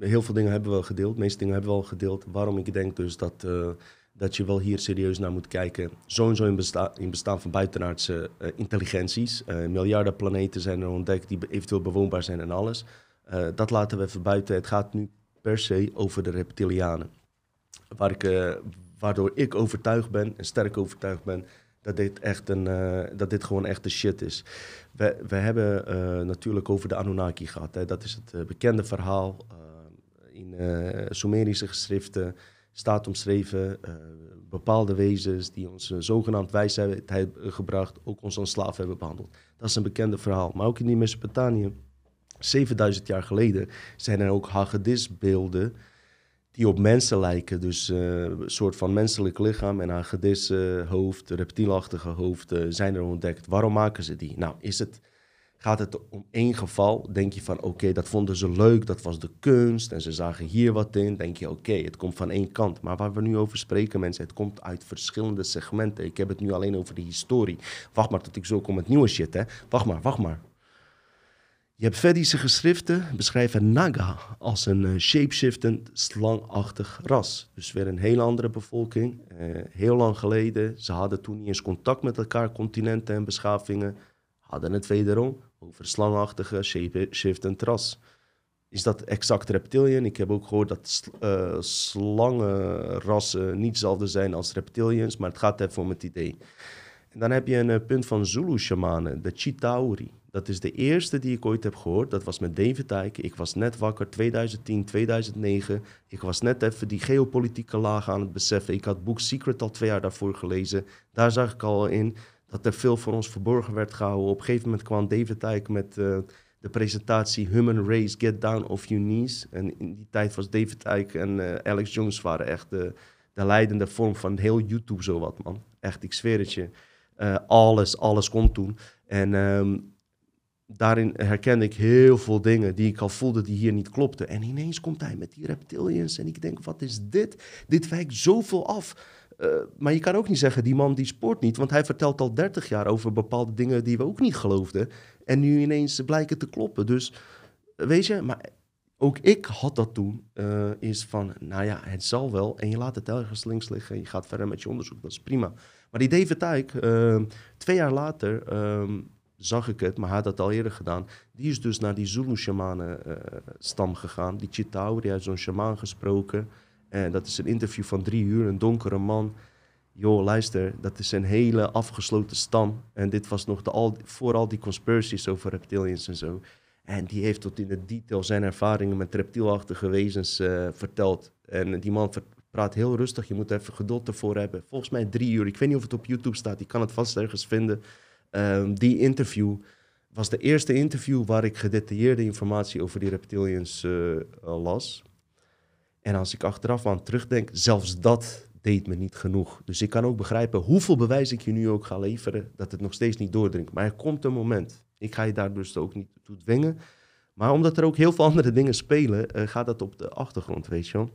heel veel dingen hebben we gedeeld. De meeste dingen hebben we al gedeeld. Waarom ik denk dus dat, uh, dat je wel hier serieus naar moet kijken. Sowieso in, besta in bestaan van buitenaardse uh, intelligenties. Uh, miljarden planeten zijn er ontdekt die eventueel bewoonbaar zijn en alles. dat laten we even buiten. Het gaat nu per se over de reptilianen. Waar ik, waardoor ik overtuigd ben, en sterk overtuigd ben, dat dit, echt een, dat dit gewoon echt de shit is. We, we hebben natuurlijk over de Anunnaki gehad. Dat is het bekende verhaal in uh, Sumerische geschriften staat omschreven uh, bepaalde wezens die ons uh, zogenaamd wijsheid hebben gebracht, ook ons als slaaf hebben behandeld. Dat is een bekende verhaal. Maar ook in die Mesopotamië, 7000 jaar geleden, zijn er ook hagedisbeelden die op mensen lijken. Dus een soort van menselijk lichaam en hagedishoofd, reptielachtige hoofd zijn er ontdekt. Waarom maken ze die? Nou, is het Gaat het om één geval, denk je van oké, dat vonden ze leuk, dat was de kunst en ze zagen hier wat in. Denk je oké, het komt van één kant. Maar waar we nu over spreken, mensen, het komt uit verschillende segmenten. Ik heb het nu alleen over de historie. Wacht maar tot ik zo kom met nieuwe shit, hè. Wacht maar, wacht maar. Je hebt Vedische geschriften beschrijven Naga als een uh, shapeshiftend, slangachtig ras. Dus weer een hele andere bevolking. Uh, heel lang geleden. Ze hadden toen niet eens contact met elkaar, continenten en beschavingen. Hadden het wederom over slangachtige shift en tras. Is dat exact reptilian? Ik heb ook gehoord dat uh, slangenrassen niet hetzelfde zijn als reptilians, maar het gaat even om het idee. En dan heb je een punt van Zulu-shamanen, de Chitauri. Dat is de eerste die ik ooit heb gehoord. Dat was met David Dijk. Ik was net wakker, 2010, 2009. Ik was net even die geopolitieke laag aan het beseffen. Ik had boek Secret al twee jaar daarvoor gelezen. Daar zag ik al in dat er veel voor ons verborgen werd gehouden. Op een gegeven moment kwam David Dijk met uh, de presentatie Human Race, Get Down Off Your Knees. En in die tijd was David Dijk en uh, Alex Jones waren echt de, de leidende vorm van heel YouTube zowat, man. Echt, ik zweer het je. Uh, alles, alles kon toen. En... Um, daarin herkende ik heel veel dingen die ik al voelde die hier niet klopten. En ineens komt hij met die reptilians en ik denk, wat is dit? Dit wijkt zoveel af. Uh, maar je kan ook niet zeggen, die man die spoort niet, want hij vertelt al 30 jaar over bepaalde dingen die we ook niet geloofden. En nu ineens blijken te kloppen. Dus weet je, maar ook ik had dat toen, is van, nou ja, het zal wel. En je laat het ergens links liggen en je gaat verder met je onderzoek, dat is prima. Maar die David Tyke, uh, twee jaar later, zag ik het, maar hij had dat al eerder gedaan. Die is dus naar die Zulu-shamanen-stam gegaan. Die Chitau, die heeft zo'n shamaan gesproken. En dat is een interview van drie uur, een donkere man. Joh, luister, dat is een hele afgesloten stam. En dit was nog de, al, voor al die conspiracies over reptilians en zo. En die heeft tot in de detail zijn ervaringen met reptielachtige wezens uh, verteld. En die man praat heel rustig, je moet even geduld ervoor hebben. Volgens mij drie uur. Ik weet niet of het op YouTube staat, je kan het vast ergens vinden. Um, die interview was de eerste interview waar ik gedetailleerde informatie over die reptilians uh, las. En als ik achteraf aan terugdenk, zelfs dat deed me niet genoeg. Dus ik kan ook begrijpen hoeveel bewijs ik je nu ook ga leveren, dat het nog steeds niet doordringt. Maar er komt een moment. Ik ga je daar dus ook niet toe dwingen. Maar omdat er ook heel veel andere dingen spelen, uh, gaat dat op de achtergrond, weet je wel.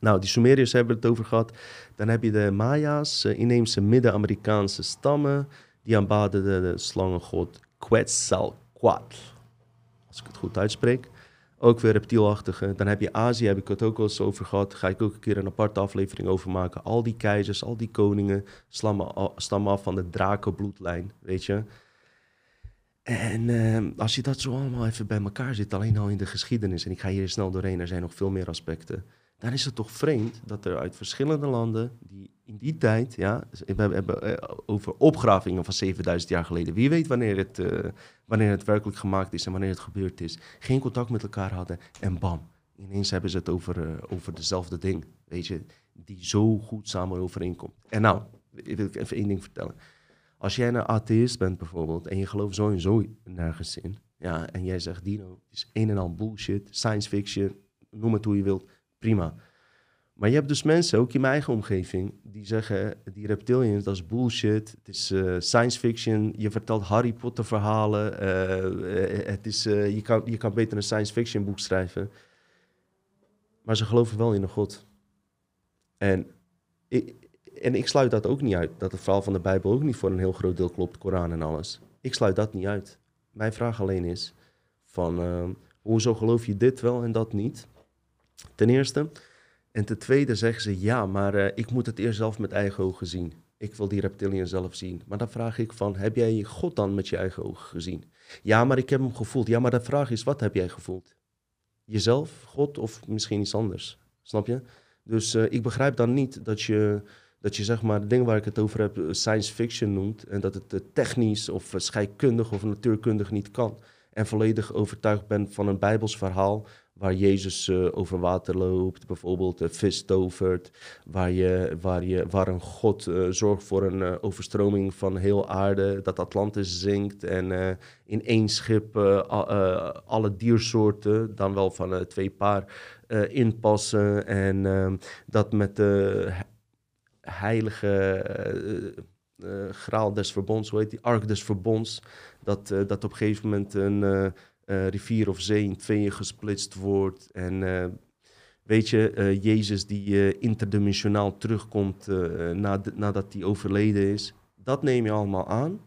Nou, die Sumeriërs hebben het over gehad. Dan heb je de Maya's, uh, inheemse Midden-Amerikaanse stammen. Die aanbaden de, de slangengod Quetzalcoatl. Als ik het goed uitspreek. Ook weer reptielachtige. Dan heb je Azië, heb ik het ook al eens over gehad. Ga ik ook een keer een aparte aflevering over maken. Al die keizers, al die koningen stammen af van de drakenbloedlijn, weet je. En uh, als je dat zo allemaal even bij elkaar zit, alleen al in de geschiedenis, en ik ga hier snel doorheen, er zijn nog veel meer aspecten dan is het toch vreemd dat er uit verschillende landen, die in die tijd, ja, we hebben eh, over opgravingen van 7000 jaar geleden, wie weet wanneer het, uh, wanneer het werkelijk gemaakt is en wanneer het gebeurd is, geen contact met elkaar hadden en bam, ineens hebben ze het over, uh, over dezelfde ding, weet je, die zo goed samen overeenkomt. En nou, ik wil even één ding vertellen. Als jij een atheïst bent bijvoorbeeld en je gelooft sowieso nergens in, ja, en jij zegt Dino, het is een en al bullshit, science fiction, noem het hoe je wilt, prima. Maar je hebt dus mensen, ook in mijn eigen omgeving, die zeggen, die reptilians, dat is bullshit. Het is uh, science fiction. Je vertelt Harry Potter verhalen. Uh, het is, je, kan, je kan beter een science fiction boek schrijven. Maar ze geloven wel in een God. En ik, en ik sluit dat ook niet uit. Dat het verhaal van de Bijbel ook niet voor een heel groot deel klopt, Koran en alles. Ik sluit dat niet uit. Mijn vraag alleen is van, hoezo geloof je dit wel en dat niet? Ten eerste. En ten tweede zeggen ze, ja, maar uh, ik moet het eerst zelf met eigen ogen zien. Ik wil die reptilian zelf zien. Maar dan vraag ik van, heb jij God dan met je eigen ogen gezien? Ja, maar ik heb hem gevoeld. Ja, maar de vraag is, wat heb jij gevoeld? Jezelf, God of misschien iets anders? Snap je? Dus uh, ik begrijp dan niet dat je, dat je zeg maar, de dingen waar ik het over heb, science fiction noemt. En dat het technisch of scheikundig of natuurkundig niet kan. En volledig overtuigd bent van een Bijbels verhaal waar Jezus uh, over water loopt, bijvoorbeeld de vis tovert, waar, je, waar, je, waar een God uh, zorgt voor een uh, overstroming van heel aarde, dat Atlantis zinkt en in één schip alle diersoorten, dan wel van twee paar, inpassen en ehm, dat met de heilige graal des verbonds, hoe heet die, ark des verbonds, dat, dat op een gegeven moment een uh, rivier of zee in tweeën gesplitst wordt. En uh, weet je, uh, Jezus die interdimensionaal terugkomt nadat hij overleden is. Dat neem je allemaal aan.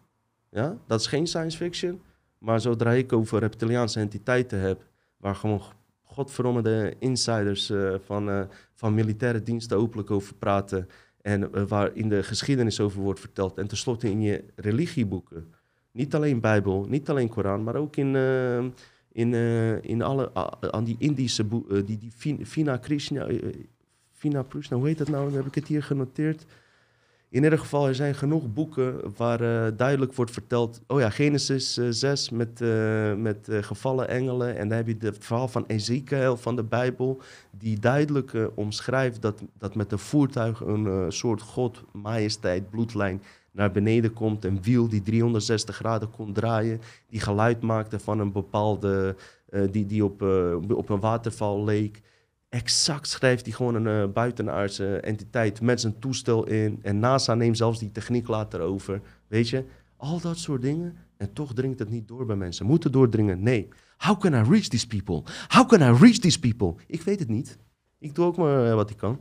Ja? Dat is geen science fiction. Maar zodra ik over reptiliaanse entiteiten heb, waar gewoon godverdomme insiders van, van militaire diensten openlijk over praten. En waar in de geschiedenis over wordt verteld. En tenslotte in je religieboeken niet alleen Bijbel, niet alleen Koran, maar ook in, uh, in, uh, in alle, aan die Indische boeken, uh, die, die Vina Krishna, Vina Krishna, hoe heet dat nou? Dan heb ik het hier genoteerd. In ieder geval, er zijn genoeg boeken waar duidelijk wordt verteld... Oh ja, Genesis uh, 6 met, met gevallen engelen. En dan heb je het verhaal van Ezekiel van de Bijbel... die duidelijk omschrijft dat, dat met een voertuig een soort God, majesteit, bloedlijn naar beneden komt. Een wiel die 360 graden kon draaien. Die geluid maakte van een bepaalde... die, die op, op een waterval leek exact schrijft hij gewoon een uh, buitenaardse entiteit met zijn toestel in. En NASA neemt zelfs die techniek later over. Weet je, al dat soort dingen. En toch dringt het niet door bij mensen. Moeten doordringen? Nee. How can I reach these people? How can I reach these people? Ik weet het niet. Ik doe ook maar eh, wat ik kan.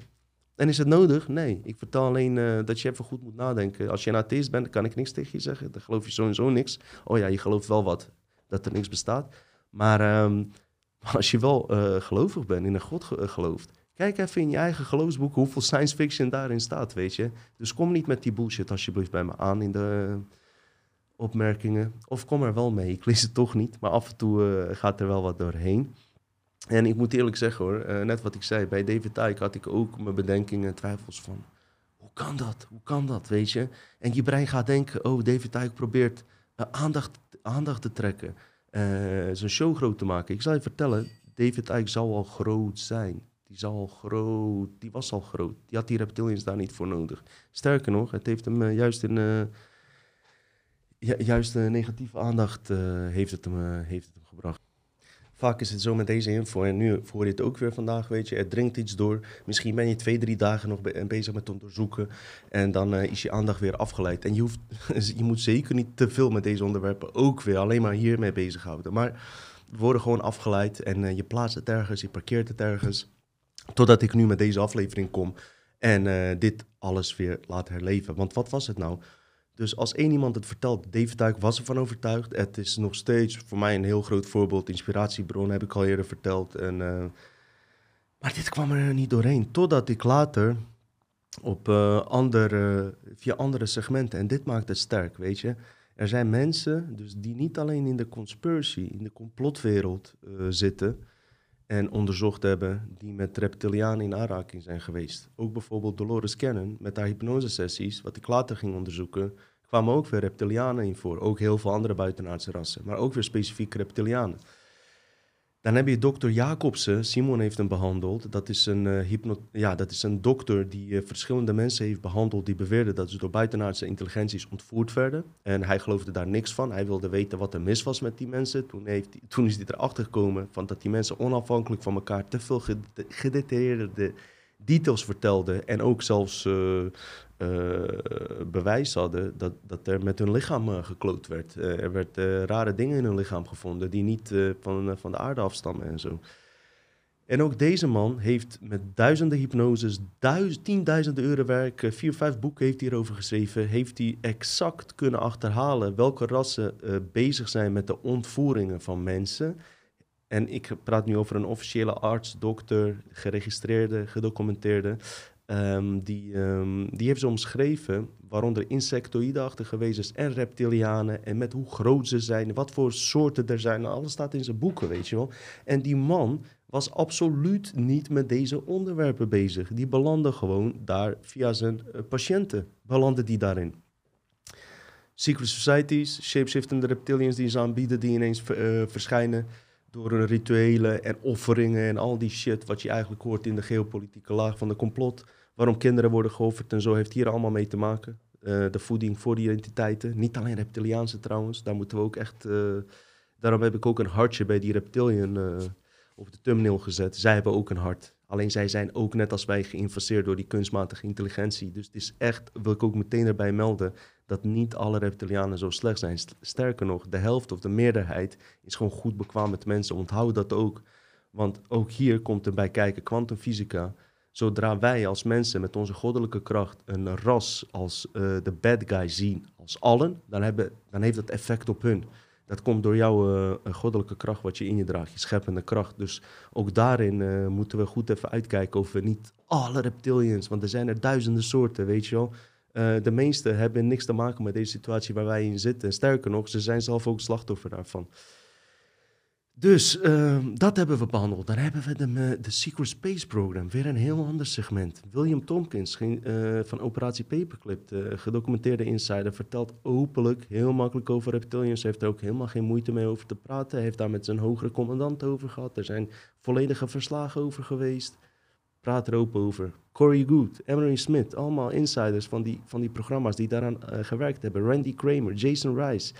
En is het nodig? Nee. Ik vertel alleen uh, dat je even goed moet nadenken. Als je een atheist bent, dan kan ik niks tegen je zeggen. Dan geloof je sowieso niks. Oh ja, je gelooft wel wat. Dat er niks bestaat. Maar <laughs> maar als je wel uh, gelovig bent, in een God ge gelooft, kijk even in je eigen geloofsboek hoeveel science fiction daarin staat, weet je. Dus kom niet met die bullshit alsjeblieft bij me aan in de opmerkingen. Of kom er wel mee, ik lees het toch niet, maar af en toe gaat er wel wat doorheen. En ik moet eerlijk zeggen hoor, uh, net wat ik zei, bij David Icke had ik ook mijn bedenkingen en twijfels van... Hoe kan dat? Hoe kan dat, weet je? En je brein gaat denken, oh, David Icke probeert aandacht, aandacht te trekken uh, zijn show groot te maken. Ik zal je vertellen, David Icke zal al groot zijn. Die, zal al groot, die was al groot. Die had die reptilians daar niet voor nodig. Sterker nog, het heeft hem juist in... Juist negatieve aandacht heeft, het hem, heeft het hem gebracht. Vaak is het zo met deze info. En nu voor je het ook weer vandaag, weet je. Er dringt iets door. Misschien ben je twee, drie dagen nog bezig met onderzoeken. En dan uh, is je aandacht weer afgeleid. En je, hoeft, <laughs> je moet zeker niet te veel met deze onderwerpen ook weer alleen maar hiermee bezighouden. Maar we worden gewoon afgeleid. En uh, je plaatst het ergens, je parkeert het ergens. Totdat ik nu met deze aflevering kom. En dit alles weer laat herleven. Want wat was het nou? Dus als één iemand het vertelt, David Duik was ervan overtuigd. Het is nog steeds voor mij een heel groot voorbeeld, inspiratiebron, heb ik al eerder verteld. En, uh, maar dit kwam er niet doorheen, totdat ik later op uh, andere, via andere segmenten, en dit maakt het sterk, weet je. Er zijn mensen dus die niet alleen in de conspiracy, in de complotwereld uh, zitten en onderzocht hebben, die met reptilianen in aanraking zijn geweest. Ook bijvoorbeeld Dolores Cannon met haar hypnosesessies, wat ik later ging onderzoeken, kwamen ook weer reptilianen in voor. Ook heel veel andere buitenaardse rassen, maar ook weer specifiek reptilianen. Dan heb je dokter Jacobsen, Simon heeft hem behandeld. Dat is een, uh, hypno ja, dat is een dokter die uh, verschillende mensen heeft behandeld die beweerden dat ze door buitenaardse intelligenties ontvoerd werden. En hij geloofde daar niks van. Hij wilde weten wat er mis was met die mensen. Toen, heeft, toen is hij erachter gekomen van dat die mensen onafhankelijk van elkaar te veel gedetailleerde details vertelden. En ook zelfs uh, bewijs hadden dat, dat er met hun lichaam uh, gekloot werd. er werden rare dingen in hun lichaam gevonden die niet van, van de aarde afstammen en zo. En ook deze man heeft met duizenden hypnoses, duizend, tienduizenden euro werk, vier, vijf boeken heeft hij hierover geschreven, heeft hij exact kunnen achterhalen welke rassen bezig zijn met de ontvoeringen van mensen. En ik praat nu over een officiële arts, dokter, geregistreerde, gedocumenteerde. Um, die, um, die heeft ze omschreven, waaronder insectoïde-achtige wezens en reptilianen. En met hoe groot ze zijn, wat voor soorten er zijn. Alles staat in zijn boeken, weet je wel. En die man was absoluut niet met deze onderwerpen bezig. Die belandde gewoon daar via zijn uh, patiënten. Belandde die daarin. Secret societies, shapeshiftende reptilians die ze aanbieden, die ineens uh, verschijnen door rituelen en offeringen en al die shit wat je eigenlijk hoort in de geopolitieke laag van de complot. Waarom kinderen worden geofferd en zo heeft hier allemaal mee te maken. Uh, de voeding voor die identiteiten. Niet alleen reptiliaanse trouwens, daar moeten we ook echt... Uh, daarom heb ik ook een hartje bij die reptilian uh, op de thumbnail gezet. Zij hebben ook een hart. Alleen zij zijn ook net als wij geïnvesteerd door die kunstmatige intelligentie. Dus het is echt, wil ik ook meteen erbij melden, dat niet alle reptilianen zo slecht zijn. Sterker nog, de helft of de meerderheid is gewoon goed bekwaam met mensen. Onthoud dat ook. Want ook hier komt erbij kijken kwantumfysica. Zodra wij als mensen met onze goddelijke kracht een ras als uh, de bad guy zien, als allen, dan, hebben, dan heeft dat effect op hun. Dat komt door jouw uh, goddelijke kracht wat je in je draagt, je scheppende kracht. Dus ook daarin uh, moeten we goed even uitkijken of we niet alle reptilians, want er zijn er duizenden soorten, weet je wel. De meeste hebben niks te maken met deze situatie waar wij in zitten. sterker nog, ze zijn zelf ook slachtoffer daarvan. Dus ehm, dat hebben we behandeld. Dan hebben we de, de Secret Space Program, weer een heel ander segment. William Tompkins eh, van Operatie Paperclip, de gedocumenteerde insider, vertelt openlijk heel makkelijk over reptilians. Heeft er ook helemaal geen moeite mee over te praten. Heeft daar met zijn hogere commandant over gehad. Er zijn volledige verslagen over geweest. Praat er open over. Corey Good, Emery Smith, allemaal insiders van die, van die programma's die daaraan eh, gewerkt hebben. Randy Kramer, Jason Rice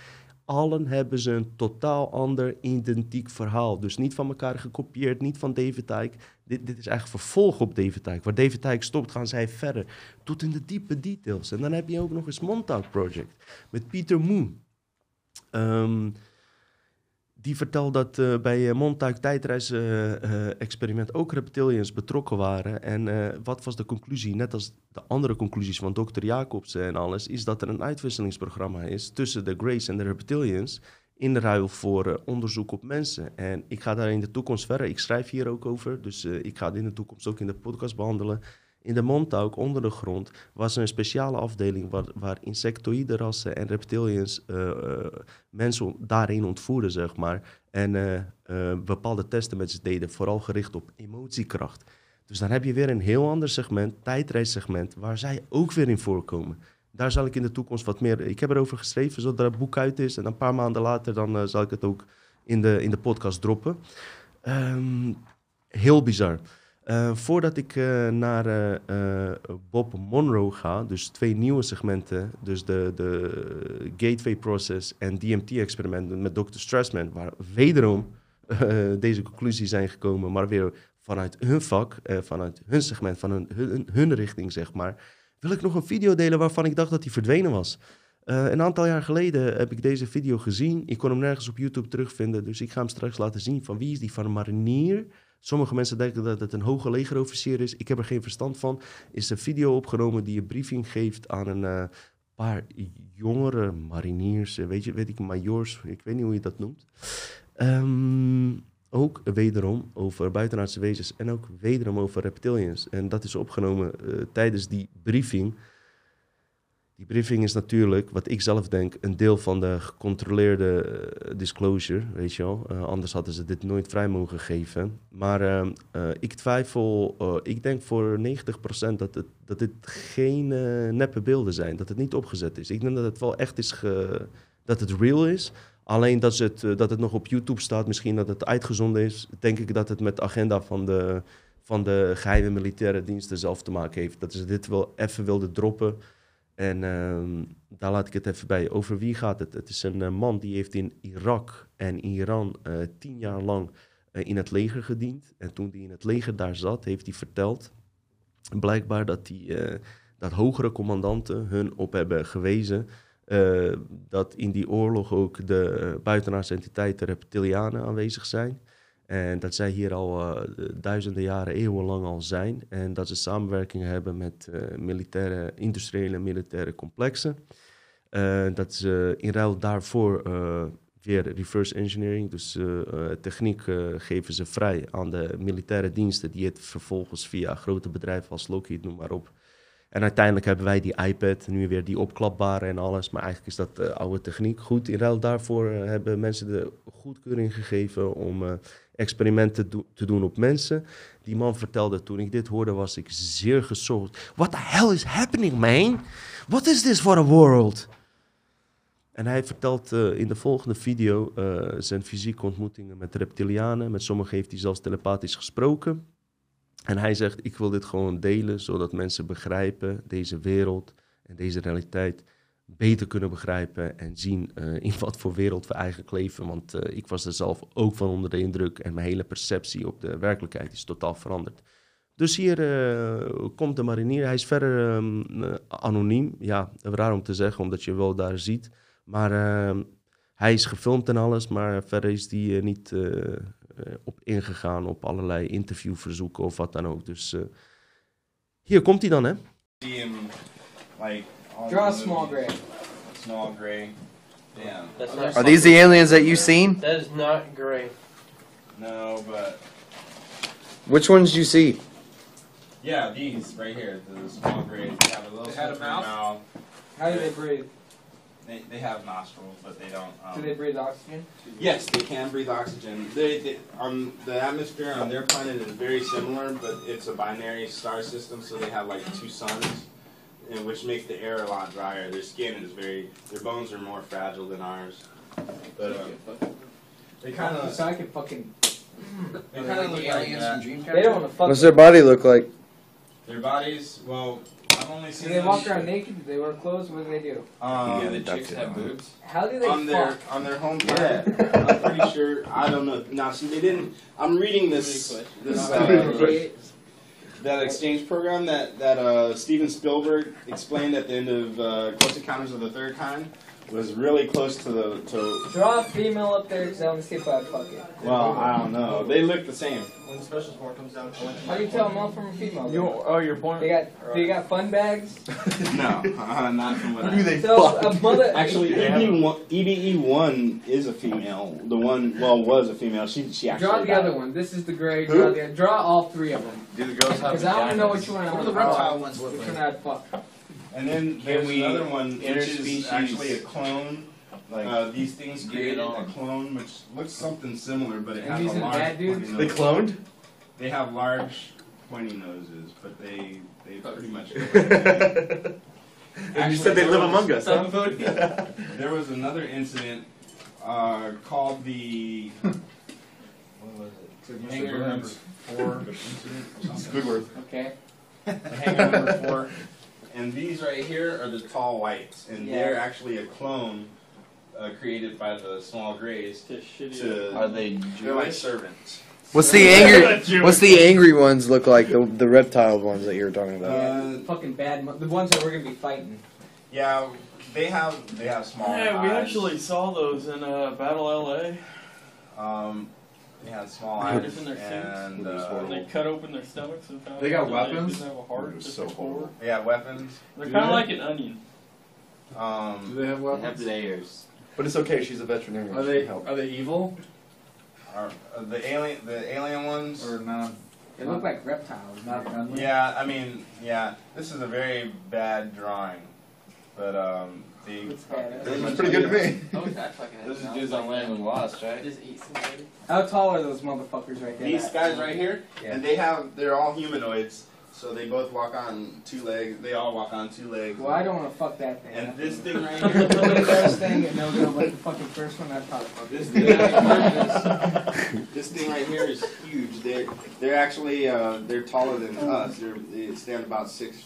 allen hebben ze een totaal ander identiek verhaal. Dus niet van elkaar gekopieerd, niet van David. Dit, dit is eigenlijk vervolg op David. Waar David stopt, gaan zij verder. Tot in de diepe details. En dan heb je ook nog eens Montauk Project met Peter Moon. Um, die vertelt dat uh, bij uh, Montauk tijdreis-experiment uh, ook reptilians betrokken waren. En wat was de conclusie? Net als de andere conclusies van dokter Jacobsen en alles, is dat er een uitwisselingsprogramma is tussen de Grace en de reptilians in ruil voor onderzoek op mensen. En ik ga daar in de toekomst verder. Ik schrijf hier ook over, dus ik ga het in de toekomst ook in de podcast behandelen. In de Montauk, onder de grond, was er een speciale afdeling waar, waar insectoïde en reptilians uh, uh, mensen daarin ontvoerden, zeg maar. En uh, bepaalde testen met ze deden, vooral gericht op emotiekracht. Dus dan heb je weer een heel ander segment, tijdreissegment, waar zij ook weer in voorkomen. Daar zal ik in de toekomst wat meer... Ik heb erover geschreven, zodat het boek uit is. En een paar maanden later dan zal ik het ook in de, in de podcast droppen. Um, heel bizar. Uh, voordat ik uh, naar uh, Bob Monroe ga, dus twee nieuwe segmenten, dus de, de Gateway Process en DMT-experimenten met Dr. Strassman, waar wederom deze conclusies zijn gekomen, maar weer vanuit hun vak, vanuit hun segment, van hun, hun, richting, zeg maar, wil ik nog een video delen waarvan ik dacht dat hij verdwenen was. een aantal jaar geleden heb ik deze video gezien. Ik kon hem nergens op YouTube terugvinden, dus ik ga hem straks laten zien van wie is die van Marinier Sommige mensen denken dat het een hoge legerofficier is. Ik heb er geen verstand van. Is een video opgenomen die een briefing geeft aan een uh, paar jongere mariniers, eh, weet je, weet ik, majors, ik weet niet hoe je dat noemt. Um, ook wederom over buitenaardse wezens en ook wederom over reptilians. En dat is opgenomen uh, tijdens die briefing. Die briefing is natuurlijk, wat ik zelf denk, een deel van de gecontroleerde eh, disclosure, weet je wel. Uh, anders hadden ze dit nooit vrij mogen geven. Maar uh, ik twijfel, ik denk voor 90% dat, het, dat dit geen neppe beelden zijn, dat het niet opgezet is. Ik denk dat het wel echt is, dat het real is. Alleen dat het, dat het nog op YouTube staat, misschien dat het uitgezonden is, denk ik dat het met de agenda van de, van de geheime militaire diensten zelf te maken heeft. Dat ze dit wel even wilden droppen. En uh, daar laat ik het even bij. Over wie gaat het? Het is een uh, man die heeft in Irak en Iran uh, tien jaar lang uh, in het leger gediend. En toen hij in het leger daar zat, heeft hij verteld, blijkbaar dat, die, dat hogere commandanten hun op hebben gewezen dat in die oorlog ook de buitenaardse entiteiten reptilianen aanwezig zijn. En dat zij hier al uh, duizenden jaren, eeuwenlang al zijn. En dat ze samenwerking hebben met uh, militaire, industriële militaire complexen. Uh, dat ze in ruil daarvoor weer reverse engineering, dus techniek geven ze vrij aan de militaire diensten. Die het vervolgens via grote bedrijven als Lockheed, noem maar op. En uiteindelijk hebben wij die iPad, nu weer die opklapbare en alles. Maar eigenlijk is dat oude techniek. Goed, in ruil daarvoor hebben mensen de goedkeuring gegeven om experimenten do te doen op mensen. Die man vertelde toen ik dit hoorde, was ik zeer gezorgd. What the hell is happening, man? What is this for a world? En hij vertelt uh, in de volgende video uh, zijn fysieke ontmoetingen met reptilianen. Met sommigen heeft hij zelfs telepathisch gesproken. En hij zegt, ik wil dit gewoon delen, zodat mensen begrijpen deze wereld en deze realiteit beter kunnen begrijpen en zien uh, in wat voor wereld we eigenlijk leven. Want uh, ik was er zelf ook van onder de indruk en mijn hele perceptie op de werkelijkheid is totaal veranderd. Dus hier uh, komt de marinier. Hij is verder um, anoniem. Ja, raar om te zeggen, omdat je wel daar ziet. Maar ehm, hij is gefilmd en alles, maar verder is hij niet op ingegaan op allerlei interviewverzoeken of wat dan ook. Dus hier komt hij dan, hè? See him, like Draw a small gray. Small gray. Damn. That's not Are these the aliens that you've seen? That is not gray. No, but Which ones did you see? yeah, these right here, the small grays. They have a little They had a slippery mouth? mouth. How do they breathe? They, they have nostrils, but they don't. Um, Do they breathe oxygen? Yes, they can breathe oxygen. They, they, um, the atmosphere on their planet is very similar, but it's a binary star system, so they have like two suns, and which makes the air a lot drier. Their skin is very, their bones are more fragile than ours. But um, they kind of, So I can fucking. they kind of look like that. They don't want to fuck. What's their body look like? Their bodies, well, I've only Do seen they them walk around naked? Do they wear clothes? What do they do? Um, yeah, the chicks have boobs. How do they on their fuck? on their home planet. I'm pretty sure. I don't know. Now, see, they didn't. I'm reading this this uh, that exchange program that that uh, Steven Spielberg explained at the end of uh, Close Encounters of the Third Kind was really close to the to. Draw a female up there because I want to see if I fuck it. Well, I don't know. They look the same. When the special sport comes down, How do you tell a male from a female? You, oh, your point. They got they got fun bags. <laughs> No, uh, not from what I. Who they So fuck? a mother. Actually, EBE one, EBE one is a female. The one, well, was a female. She she actually. Draw the died. other one. This is the gray. Who? Draw the draw all three of them. Do the girls have Because I want to know what you I What want are to the reptile ones look Which like? one I'd fuck. And then there's we another one, which is actually a clone. Like, Uh, these things get it created a clone, which looks something similar, but it And has a large. bad dudes? pointy They cloned? They have large, pointy noses, but they they pretty much. <laughs> And you said they live among us, huh? <laughs> There was another incident uh, called the. <laughs> What was it? Hangar number four incident. or. Squidward. Okay. The hangar number four. And these right here are the tall whites, and Yeah. they're actually a clone uh, created by the small grays to. Are they They're like Jewish? servants. What's the angry? What's the angry ones look like? The the reptile ones that you were talking about. Uh, Fucking bad. Mo- the ones that we're gonna be fighting. yeah, they have they have small. Yeah, we eyes. actually saw those in uh, Battle LA. Um, they had small eyes it in their suits. and uh. They cut open their stomachs and found They got that weapons? They didn't have a heart, It was just so a core. horrible. they had weapons. They're Do kind of they? like an onion. Um, they have They have layers. But it's okay, she's a veterinarian. Are she they can help. are they evil are, uh, the alien the alien ones. or not? They look like reptiles. Not friendly. Yeah, I mean, yeah, this is a very bad drawing, but um, the It's badass. pretty It's much pretty good to me. Oh, that fucking Those dudes on land when lost, right? Just eat somebody. How tall are those motherfuckers right there? These guys right here, Yeah. and they have they're all humanoids, so they both walk on two legs. They all walk on two legs. Well, I don't want to fuck that thing. And this thing right the <laughs> here, first thing, and they'll go like the fucking first one. I'd probably fuck this this. thing right here, this thing right here is huge. They're they're actually uh, they're taller than us. They're, they stand about six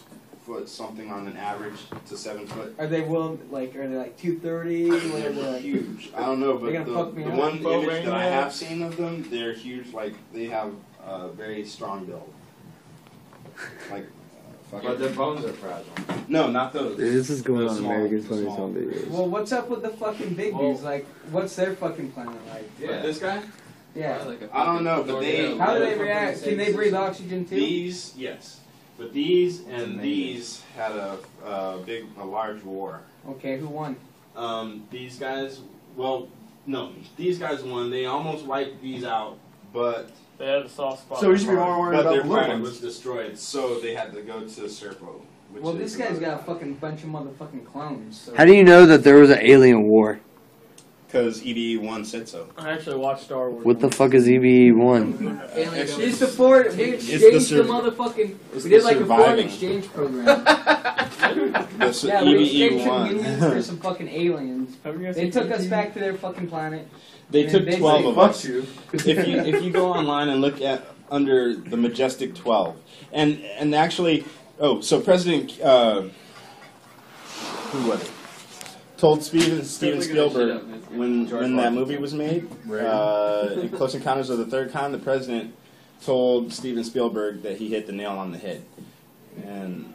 foot something on an average to seven foot. Are they willing? Like, are they like two thirty? What are They're like? huge. I don't know, but They're the, gonna fuck me the up. one Bo image that I Rainbow. have seen of them, they're huge. Like they have a very strong build. Like, uh, But fucking. their bones are fragile. No, not those. this is going The on small- America's the Funniest small. Home Videos. Well, what's up with the fucking big Well- dudes? Like, what's their fucking planet like? But this guy, Yeah. Like a I don't know, but they- tornado. How do they Fucking react? Can they breathe oxygen too? these yes, but these and these had a, a big, a large war. Okay, who won? Um, these guys, well, no, these guys won. They almost wiped these out, but They had a soft spot. So we should be more worried about their the little planet ones. was destroyed, so they had to go to Serpo. Which Well, this guy's got a fucking bunch of motherfucking clones. So. How do you know that there was an alien war? Because EBE1 said so. I actually watched Star Wars. What the fuck is EBE one? Alien We support. We It's the exchanged the, sur- motherfucking. It's We did the like a foreign exchange program. <laughs> The su- yeah, we exchanged some EBE1. humans for some fucking aliens. Have you guys They took us back to their fucking planet. They took they 12 say, of us. you. if you if you go online and look at under the majestic 12 and and actually oh so president uh, who was it told steven steven spielberg when when that movie was made uh, <laughs> in close encounters of the third kind the president told steven spielberg that he hit the nail on the head and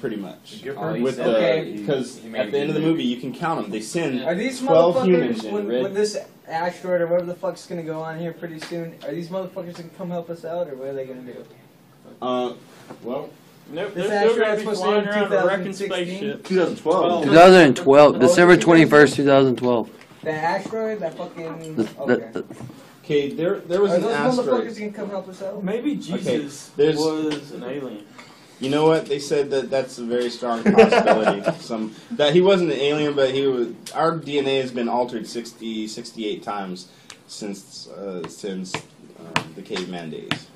pretty much Oh, with the Okay. because He at the end of the movie. movie you can count them they send Are these 12 humans motherfuckers in when, red. when this asteroid or whatever the fuck's gonna go on here pretty soon? Are these motherfuckers gonna come help us out, or what are they gonna do? uh, well Nope, This they're still going asteroid's to be supposed to flying hit around a wrecking 2016? spaceship. 2012. 2012, December 21st, 2012. That asteroid, that fucking. The- Okay. the- the- okay there there was Are an those asteroid motherfuckers gonna come help us out? Maybe Jesus there's- was an alien. You know what? They said that that's a very strong possibility. <laughs> Some that he wasn't an alien, but he was. Our DNA has been altered 60, 68 times since uh, since um, the caveman days.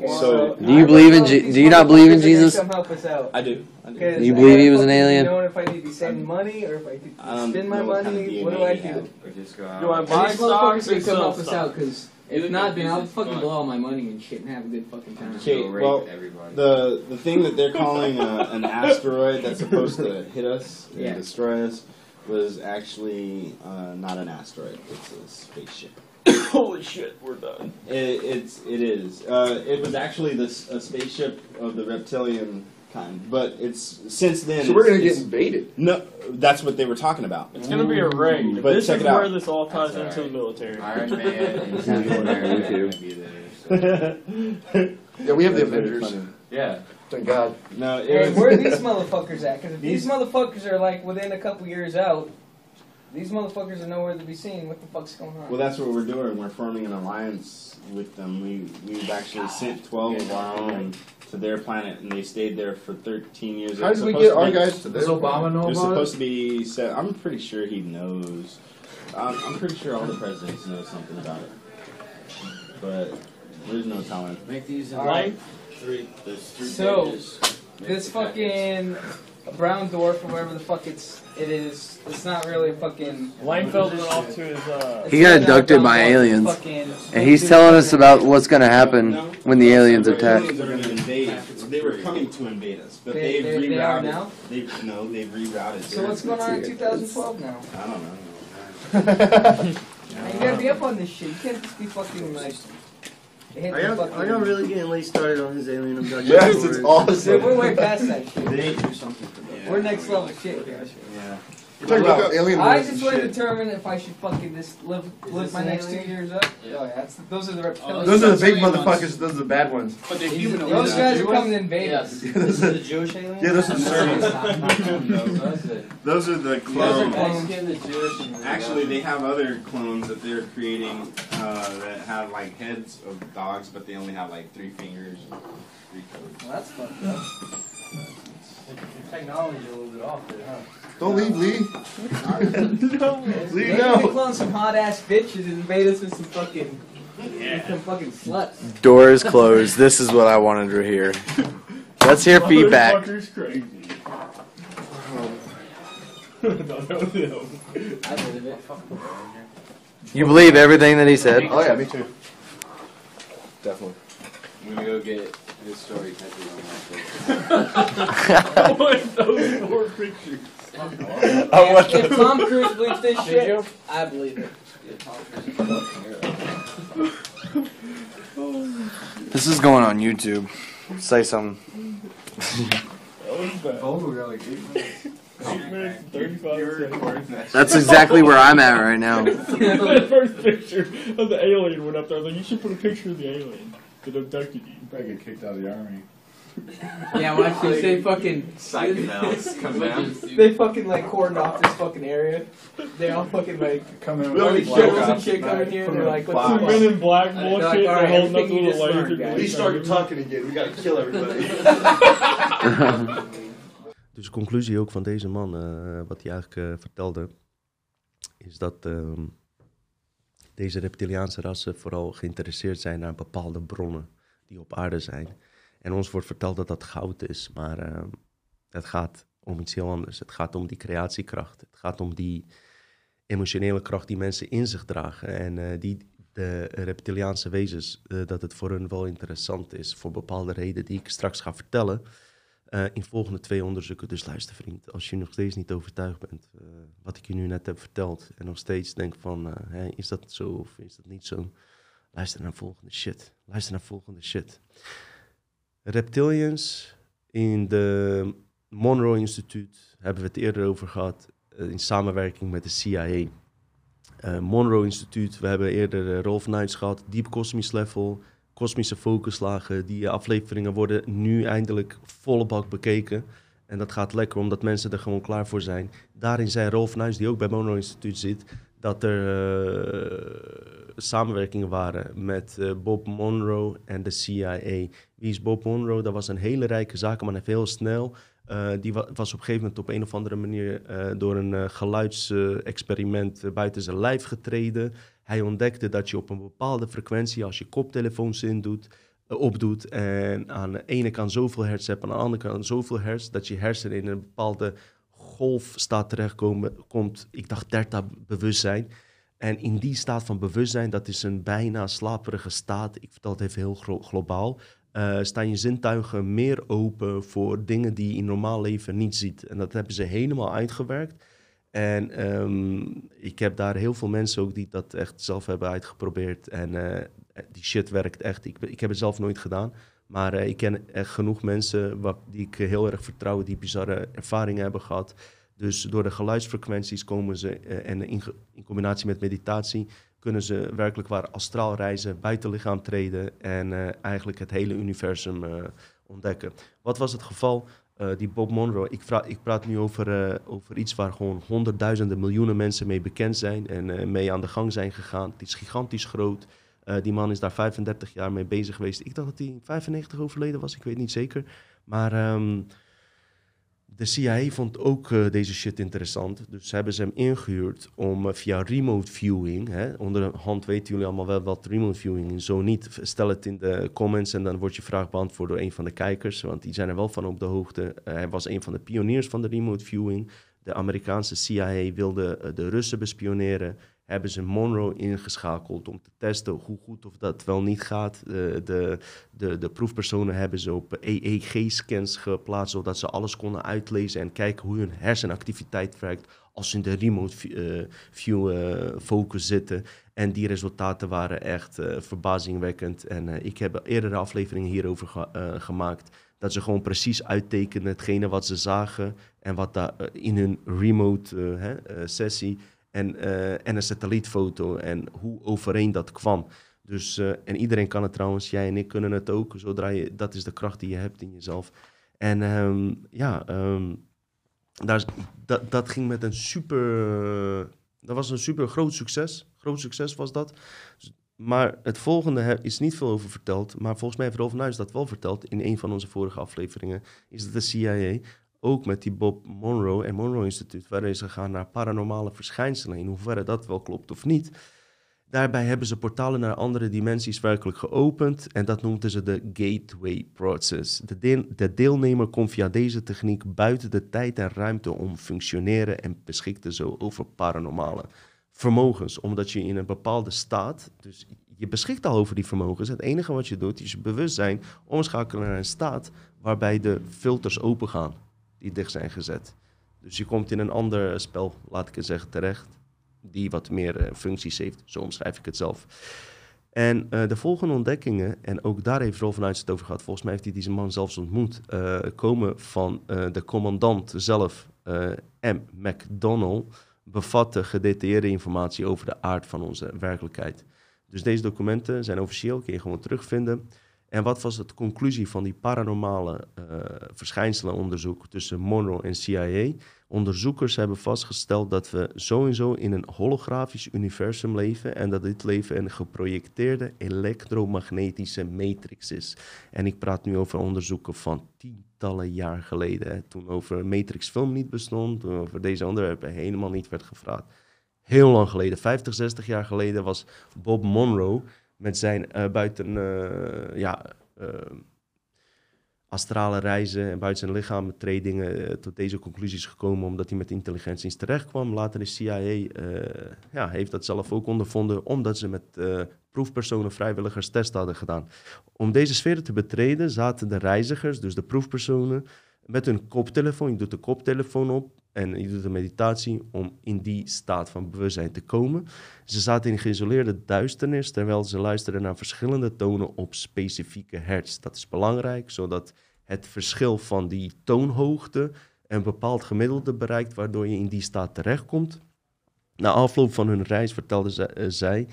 Okay, So- Do you believe don't in Je- do you not believe in motherfuckers are gonna Jesus? Come help us out. I do. I do. 'Cause Do you believe he was an fucking alien? Know if I need to send money or if I need to spend my know kind of money. What do I do? have. Or just go out. Do I And buy these stocks motherfuckers or can come sell help us out because You if not, at then I'll fucking blow all my money and shit and have a good fucking time. Okay, well. The the thing that they're calling a, an <laughs> asteroid that's supposed to hit us and Yeah. destroy us was actually uh, not an asteroid. It's a spaceship. <coughs> Holy shit, we're done. It, it's it is. Uh, it was actually this a spaceship of the reptilian kind, but it's since then. So we're gonna get invaded. No, that's what they were talking about. It's gonna be a raid. But this check is it out. where this all ties That's into the military. Iron Man and Yeah, Steve me Rogers too. are gonna be there. So. Yeah, we have the That's very Avengers. funny. Yeah. Thank God. No, it Hey, was, where are <laughs> these motherfuckers at? Because if these motherfuckers are like within a couple years out, these motherfuckers are nowhere to be seen. What the fuck's going on? Well, that's what we're doing. We're forming an alliance with them. We we've actually sent twelve of our own to their planet, and they stayed there for thirteen years. How It's did we supposed get to our be- guys to Does this? Obama know They're about supposed to be set. I'm pretty sure he knows. I'm, I'm pretty sure all the presidents know something about it, but there's no telling. Make these in Alright. three. There's three So, pages. Make This fucking. packets. Fucking brown dwarf or whatever the fuck it's it is. It's not really a fucking. Langfeld went off to his. Uh, He got it's not a abducted by aliens. And he's telling us about what's gonna happen when the aliens attack. Aliens are going to invade. They were coming to invade us, but They- they've they- they are rerouted. now? They've no, they've rerouted. So what's going on in 2012 now? I don't know. <laughs> You gotta be up on this shit. You can't just be fucking like. Hit I the got, I got really getting late started on his alien abduction. Yes, stories. it's Dude, awesome. we're way past that shit. They, We're next level shit here. yeah. We're talking about alien I just want to shit. determine if I should fucking just live live my next two years up. Oh yeah, that's those are the reptilians. Those are the big Reptilian ones. motherfuckers. Those are the bad ones. But the These- human those guys are coming to invade Yes. us. Those are- the Jewish aliens? yeah, <laughs> those are No, servants. it's not- not them, those. That's it. Those are the You guys are clones. Mexican, the Jewish, and Actually, they have other clones that they're creating uh, that have like heads of dogs, but they only have like three fingers, and three toes. Well, that's fucked up. Technology a little bit off there, huh? Don't leave, Lee. Maybe Lee, we no. can clone some hot ass bitches and invade us with some fucking, with some fucking sluts. Doors closed. This is what I wanted to hear. Let's hear feedback. Motherfucker's crazy. no, no, no. I believe it. You believe everything that he said? Oh yeah, me too. Definitely. I'm gonna go get his story tattooed on my face. <laughs> <laughs> I want those four pictures. I want If Tom Cruise believes this shit, I believe it. This is going on YouTube. Say something. That was bad. Phone will go like eight minutes. Eight minutes, 35 seconds. That's exactly where I'm at right now. <laughs> <laughs> the first picture of the alien went up there. I was like, you should put a picture of the alien that abducted you. Probably get kicked out of the army. <laughs> Yeah, watch this. They fucking Psychedelics come down. They fucking like cordon off this fucking area. They all fucking like Come in all with these and shit coming here. and They're like, in what's Some the men in black bullshit. like, They're holding up little. Lee started talking again. We gotta kill everybody. <laughs> Dus de conclusie ook van deze man, eh, wat hij eigenlijk eh, vertelde, is dat ehm, deze reptiliaanse rassen vooral geïnteresseerd zijn naar bepaalde bronnen die op aarde zijn. En ons wordt verteld dat dat goud is, maar ehm, het gaat om iets heel anders. Het gaat om die creatiekracht. Het gaat om die emotionele kracht die mensen in zich dragen. En eh, die de reptiliaanse wezens, eh, dat het voor hun wel interessant is voor bepaalde redenen die ik straks ga vertellen. eh, in volgende twee onderzoeken. Dus luister vriend, als je nog steeds niet overtuigd bent, wat ik je nu net heb verteld, en nog steeds denkt van, is dat zo of is dat niet zo? Luister naar volgende shit. Luister naar volgende shit. Reptilians in de Monroe Instituut hebben we het eerder over gehad, eh, in samenwerking met de CIA. Eh, Monroe Instituut, we hebben eerder eh, Rolf Knights gehad, Deep Cosmic Level, kosmische focuslagen. Die afleveringen worden nu eindelijk volle bak bekeken. En dat gaat lekker omdat mensen er gewoon klaar voor zijn. Daarin zei Rolf Nuis, die ook bij Mono Instituut zit, dat er eh, samenwerkingen waren met Bob Monroe en de CIA. Wie is Bob Monroe? Dat was een hele rijke zakenman, heeft heel snel. eh, die wa- was op een gegeven moment op een of andere manier eh, door een eh, geluidsexperiment buiten zijn lijf getreden. Hij ontdekte dat je op een bepaalde frequentie, als je koptelefoons in doet, opdoet en aan de ene kant zoveel hertz hebt, aan de andere kant zoveel hertz, dat je hersenen in een bepaalde golfstaat terechtkomen, komt, ik dacht delta bewustzijn. En in die staat van bewustzijn, dat is een bijna slaperige staat, ik vertel het even heel glo- globaal, eh, staan je zintuigen meer open voor dingen die je in normaal leven niet ziet. En dat hebben ze helemaal uitgewerkt. En ehm, ik heb daar heel veel mensen ook die dat echt zelf hebben uitgeprobeerd. En eh, die shit werkt echt. Ik, ik heb het zelf nooit gedaan. Maar eh, ik ken echt genoeg mensen wat, die ik heel erg vertrouw, die bizarre ervaringen hebben gehad. Dus door de geluidsfrequenties komen ze, en in combinatie met meditatie, kunnen ze werkelijk waar astraal reizen, buiten lichaam treden en eh, eigenlijk het hele universum eh, ontdekken. Wat was het geval? Eh, die Bob Monroe, ik, ik praat nu over, over iets waar gewoon honderdduizenden, miljoenen mensen mee bekend zijn en mee aan de gang zijn gegaan. Het is gigantisch groot. Die man is daar 35 jaar mee bezig geweest. Ik dacht dat hij in 95 overleden was, ik weet niet zeker. Maar ehm, de CIA vond ook eh, deze shit interessant. Dus hebben ze hem ingehuurd om eh, via remote viewing. Hè, onder de hand weten jullie allemaal wel wat remote viewing is. Zo niet, stel het in de comments en dan wordt je vraag beantwoord door een van de kijkers. Want die zijn er wel van op de hoogte. Hij was een van de pioniers van de remote viewing. De Amerikaanse CIA wilde eh, de Russen bespioneren. Hebben ze Monroe ingeschakeld om te testen hoe goed of dat wel niet gaat. Eh, de, de, de proefpersonen hebben ze op EEG-scans geplaatst, zodat ze alles konden uitlezen en kijken hoe hun hersenactiviteit werkt als ze in de remote eh, view eh, focus zitten. En die resultaten waren echt verbazingwekkend. En ik heb eerdere afleveringen hierover ge- gemaakt. Dat ze gewoon precies uittekenen hetgene wat ze zagen en wat daar in hun remote hè, sessie en, eh, en een satellietfoto en hoe overeen dat kwam. Dus, eh, en iedereen kan het trouwens, jij en ik kunnen het ook, zodra je, dat is de kracht die je hebt in jezelf. En ehm, ja, ehm, daar dat, dat ging met een super, dat was een super groot succes. Groot succes was dat. Maar het volgende is niet veel over verteld, maar volgens mij heeft Rolf Nuis dat wel verteld in een van onze vorige afleveringen, is dat de CIA ook met die Bob Monroe en Monroe Instituut verder is gegaan naar paranormale verschijnselen, in hoeverre dat wel klopt of niet. Daarbij hebben ze portalen naar andere dimensies werkelijk geopend en dat noemden ze de gateway process. De, de deelnemer kon via deze techniek buiten de tijd en ruimte om functioneren en beschikte zo over paranormale vermogens, omdat je in een bepaalde staat, dus je beschikt al over die vermogens. Het enige wat je doet is je bewustzijn omschakelen naar een staat waarbij de filters open gaan die dicht zijn gezet. Dus je komt in een ander spel, laat ik het zeggen, terecht, die wat meer eh, functies heeft. Zo omschrijf ik het zelf. En eh, de volgende ontdekkingen, en ook daar heeft Rolf Nuits het over gehad, volgens mij heeft hij deze man zelfs ontmoet, eh, komen van de commandant zelf, M. McDonnell, bevatten gedetailleerde informatie over de aard van onze werkelijkheid. Dus deze documenten zijn officieel, kun je gewoon terugvinden. En wat was de conclusie van die paranormale eh verschijnselenonderzoek tussen Monroe en CIA? Onderzoekers hebben vastgesteld dat we sowieso in een holografisch universum leven en dat dit leven een geprojecteerde elektromagnetische matrix is. En ik praat nu over onderzoeken van tientallen jaar geleden, toen over Matrix film niet bestond, toen over deze onderwerpen helemaal niet werd gevraagd. Heel lang geleden, 50, 60 jaar geleden, was Bob Monroe met zijn eh, buiten eh, ja, eh, astrale reizen en buiten zijn lichaam tredingen tot deze conclusies gekomen omdat hij met intelligenties terecht kwam. Later de CIA ja, heeft dat zelf ook ondervonden omdat ze met proefpersonen vrijwilligers test hadden gedaan. Om deze sfeer te betreden zaten de reizigers, dus de proefpersonen, met hun koptelefoon. Je doet de koptelefoon op en je doet een meditatie om in die staat van bewustzijn te komen. Ze zaten in geïsoleerde duisternis terwijl ze luisterden naar verschillende tonen op specifieke hertz. Dat is belangrijk, zodat het verschil van die toonhoogte een bepaald gemiddelde bereikt, waardoor je in die staat terechtkomt. Na afloop van hun reis vertelde eh, zij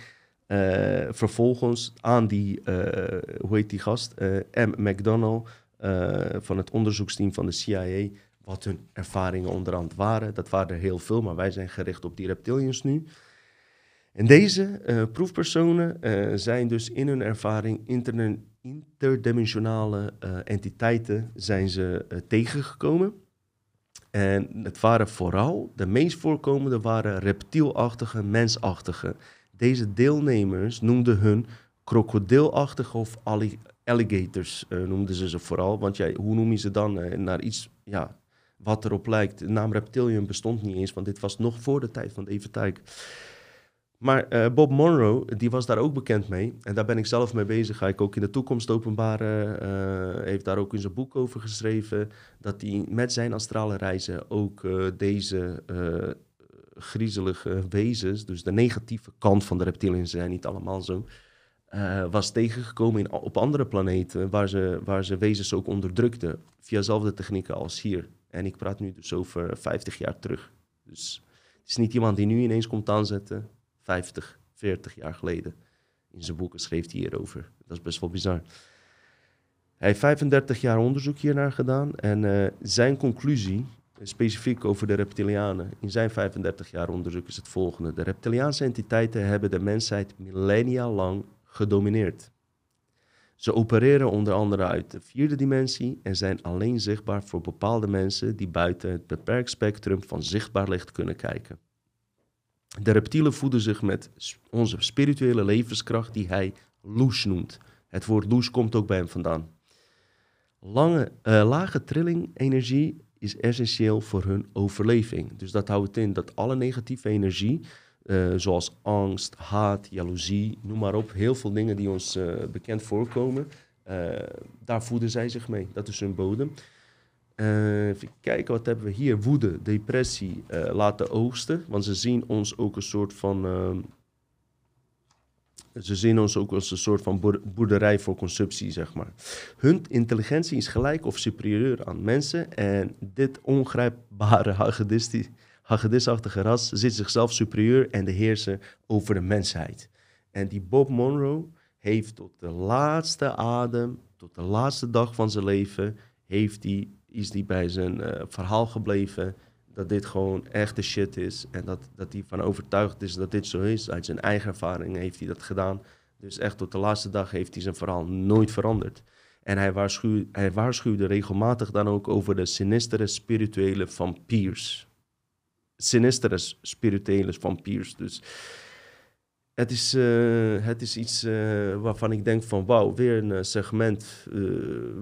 eh, vervolgens aan die, eh, hoe heet die gast, M. McDonnell eh, van het onderzoeksteam van de CIA, wat hun ervaringen onderhand waren. Dat waren er heel veel, maar wij zijn gericht op die reptilians nu. En deze eh, proefpersonen eh, zijn dus in hun ervaring interdimensionale eh, entiteiten zijn ze tegengekomen. En het waren vooral, de meest voorkomende waren reptielachtige, mensachtige. Deze deelnemers noemden hun krokodilachtige of alli- alligators, noemden ze ze vooral. Want ja, hoe noem je ze dan naar iets ja, wat erop lijkt? De naam reptilium bestond niet eens, want dit was nog voor de tijd van David Tyke. Maar eh, Bob Monroe, die was daar ook bekend mee. En daar ben ik zelf mee bezig. Ga ik ook in de toekomst openbaren. eh, heeft daar ook in zijn boek over geschreven. Dat hij met zijn astrale reizen ook eh, deze griezelige wezens, dus de negatieve kant van de reptiliën zijn niet allemaal zo, was tegengekomen op andere planeten waar ze, waar ze wezens ook onderdrukten. Via dezelfde technieken als hier. En ik praat nu dus over 50 jaar terug. Dus het is niet iemand die nu ineens komt aanzetten. 50, 40 jaar geleden. In zijn boeken schreef hij hierover. Dat is best wel bizar. Hij heeft 35 jaar onderzoek hiernaar gedaan. En eh, zijn conclusie, specifiek over de reptilianen, in zijn 35 jaar onderzoek is het volgende. De reptiliaanse entiteiten hebben de mensheid millennia lang gedomineerd. Ze opereren onder andere uit de vierde dimensie en zijn alleen zichtbaar voor bepaalde mensen die buiten het beperkt spectrum van zichtbaar licht kunnen kijken. De reptielen voeden zich met onze spirituele levenskracht die hij loes noemt. Het woord loes komt ook bij hem vandaan. Lange, eh, lage trilling-energie is essentieel voor hun overleving. Dus dat houdt in dat alle negatieve energie, eh, zoals angst, haat, jaloezie, noem maar op, heel veel dingen die ons eh, bekend voorkomen, eh, daar voeden zij zich mee. Dat is hun bodem. Even kijken, wat hebben we hier? Woede, depressie, laten oogsten. Want ze zien ons ook een soort van. ehm, ze zien ons ook als een soort van boer- boerderij voor consumptie, zeg maar. Hun intelligentie is gelijk of superieur aan mensen. En dit ongrijpbare hagedisti- hagedisachtige ras zit zichzelf superieur en de heerser over de mensheid. En die Bob Monroe heeft tot de laatste adem, tot de laatste dag van zijn leven, heeft die, is die bij zijn eh, verhaal gebleven dat dit gewoon echte shit is. En dat, dat hij van overtuigd is dat dit zo is. Uit zijn eigen ervaring heeft hij dat gedaan. Dus echt tot de laatste dag heeft hij zijn verhaal nooit veranderd. En hij, waarschuw, hij waarschuwde regelmatig dan ook over de sinistere spirituele vampiers. Sinistere spirituele vampiers. Dus het is, eh, het is iets eh, waarvan ik denk van wauw, weer een eh, segment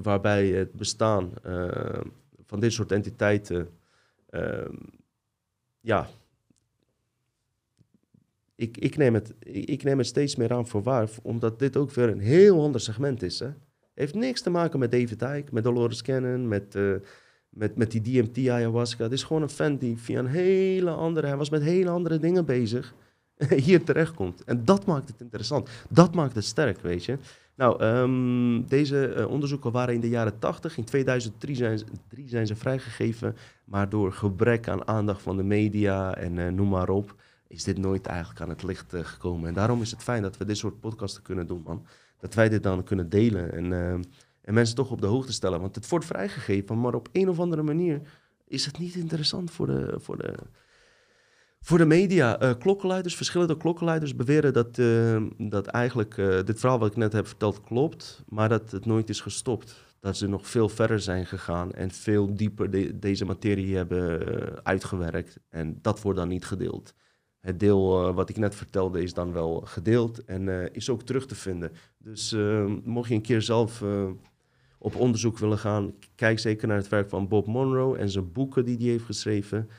waarbij het bestaan van dit soort entiteiten, ehm, ja, ik, ik, neem het, ik, neem het steeds meer aan voor waar, omdat dit ook weer een heel ander segment is. Hè? Heeft niks te maken met David Icke, met Dolores Cannon, met, met, met die DMT ayahuasca. Het is gewoon een fan die via een hele andere, hij was met hele andere dingen bezig <laughs> hier terechtkomt. En dat maakt het interessant. Dat maakt het sterk, weet je. Nou, ehm, deze eh, onderzoeken waren in de jaren 80. In 2003 zijn zijn ze vrijgegeven. Maar door gebrek aan aandacht van de media en eh, noem maar op... is dit nooit eigenlijk aan het licht eh, gekomen. En daarom is het fijn dat we dit soort podcasten kunnen doen, man. Dat wij dit dan kunnen delen en, eh, en mensen toch op de hoogte stellen. Want het wordt vrijgegeven, maar op een of andere manier... is het niet interessant voor de... Voor de voor de media, eh, klokkenluiders, verschillende klokkenluiders beweren dat, eh, dat eigenlijk eh, dit verhaal wat ik net heb verteld klopt, maar dat het nooit is gestopt. Dat ze nog veel verder zijn gegaan en veel dieper de- deze materie hebben uitgewerkt. En dat wordt dan niet gedeeld. Het deel wat ik net vertelde is dan wel gedeeld en is ook terug te vinden. Dus mocht je een keer zelf op onderzoek willen gaan, kijk zeker naar het werk van Bob Monroe en zijn boeken die hij heeft geschreven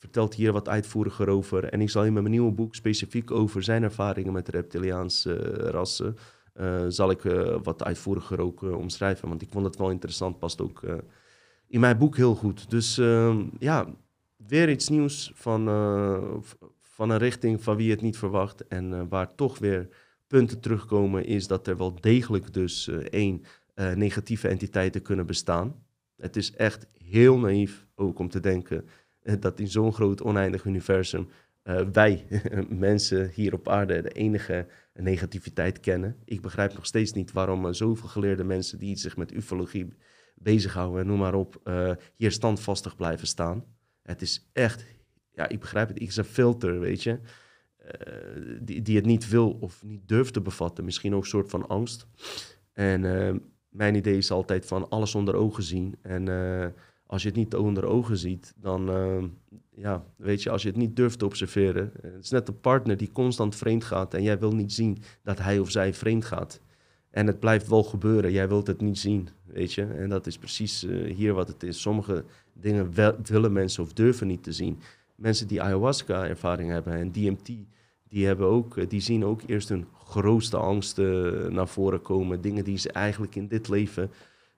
vertelt hier wat uitvoeriger over. En ik zal in mijn nieuwe boek specifiek over zijn ervaringen met reptiliaanse eh, rassen... eh, zal ik eh, wat uitvoeriger ook omschrijven. Want ik vond het wel interessant, past ook in mijn boek heel goed. Dus ehm, ja, weer iets nieuws van, van een richting van wie het niet verwacht. En waar toch weer punten terugkomen is dat er wel degelijk dus één eh, negatieve entiteiten kunnen bestaan. Het is echt heel naïef ook om te denken eh, dat in zo'n groot oneindig universum eh, wij <laughs> mensen hier op aarde de enige negativiteit kennen. Ik begrijp nog steeds niet waarom zoveel geleerde mensen die zich met ufologie bezighouden, noem maar op, hier standvastig blijven staan. Het is echt, ja, ik begrijp het, is een filter, weet je. Die, die het niet wil of niet durft te bevatten. Misschien ook een soort van angst. En eh, mijn idee is altijd van alles onder ogen zien. En eh, als je het niet onder ogen ziet, dan eh, ja, weet je, als je het niet durft te observeren. eh, Het is net een partner die constant vreemd gaat en jij wil niet zien dat hij of zij vreemd gaat. En het blijft wel gebeuren, jij wilt het niet zien, weet je. En dat is precies hier wat het is. Sommige dingen willen mensen of durven niet te zien. Mensen die ayahuasca-ervaring hebben en DMT, die, hebben ook, eh, die zien ook eerst hun grootste angsten eh, naar voren komen. Dingen die ze eigenlijk in dit leven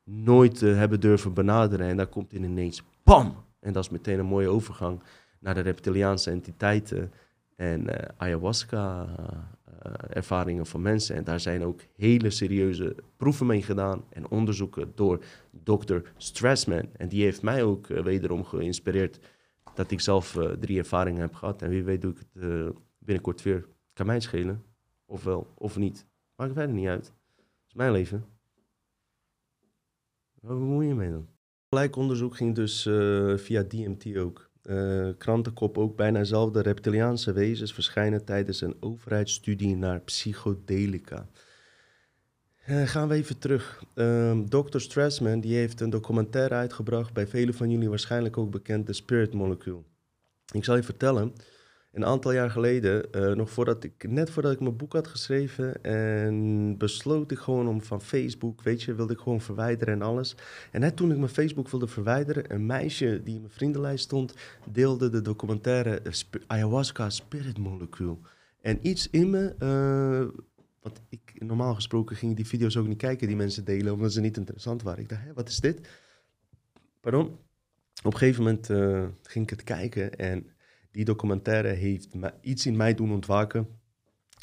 nooit eh, hebben durven benaderen. En daar komt in ineens bam! En dat is meteen een mooie overgang naar de reptiliaanse entiteiten en ayahuasca-ervaringen van mensen. En daar zijn ook hele serieuze proeven mee gedaan en onderzoeken door Dr. Stressman. En die heeft mij ook wederom geïnspireerd dat ik zelf drie ervaringen heb gehad. En wie weet doe ik het binnenkort weer. Kan mij schelen. Of wel, of niet. Maakt verder niet uit. Het is mijn leven. Waar bemoei je mee dan? Gelijk onderzoek ging dus eh, via DMT ook. Eh, krantenkop ook bijna dezelfde reptiliaanse wezens verschijnen tijdens een overheidsstudie naar psychodelica. Eh, gaan we even terug. Ehm Dr. Stressman die heeft een documentaire uitgebracht, bij velen van jullie waarschijnlijk ook bekend, de Spirit Molecule. Ik zal je vertellen, een aantal jaar geleden, eh, nog voordat ik, net voordat ik mijn boek had geschreven, en besloot ik gewoon om van Facebook, weet je, wilde ik gewoon verwijderen en alles. En net toen ik mijn Facebook wilde verwijderen, een meisje die in mijn vriendenlijst stond, deelde de documentaire eh, Ayahuasca Spirit Molecule. En iets in me, eh, want ik, normaal gesproken ging die video's ook niet kijken die mensen delen, omdat ze niet interessant waren. Ik dacht, hé, wat is dit? Pardon? Op een gegeven moment ging ik het kijken en die documentaire heeft iets in mij doen ontwaken.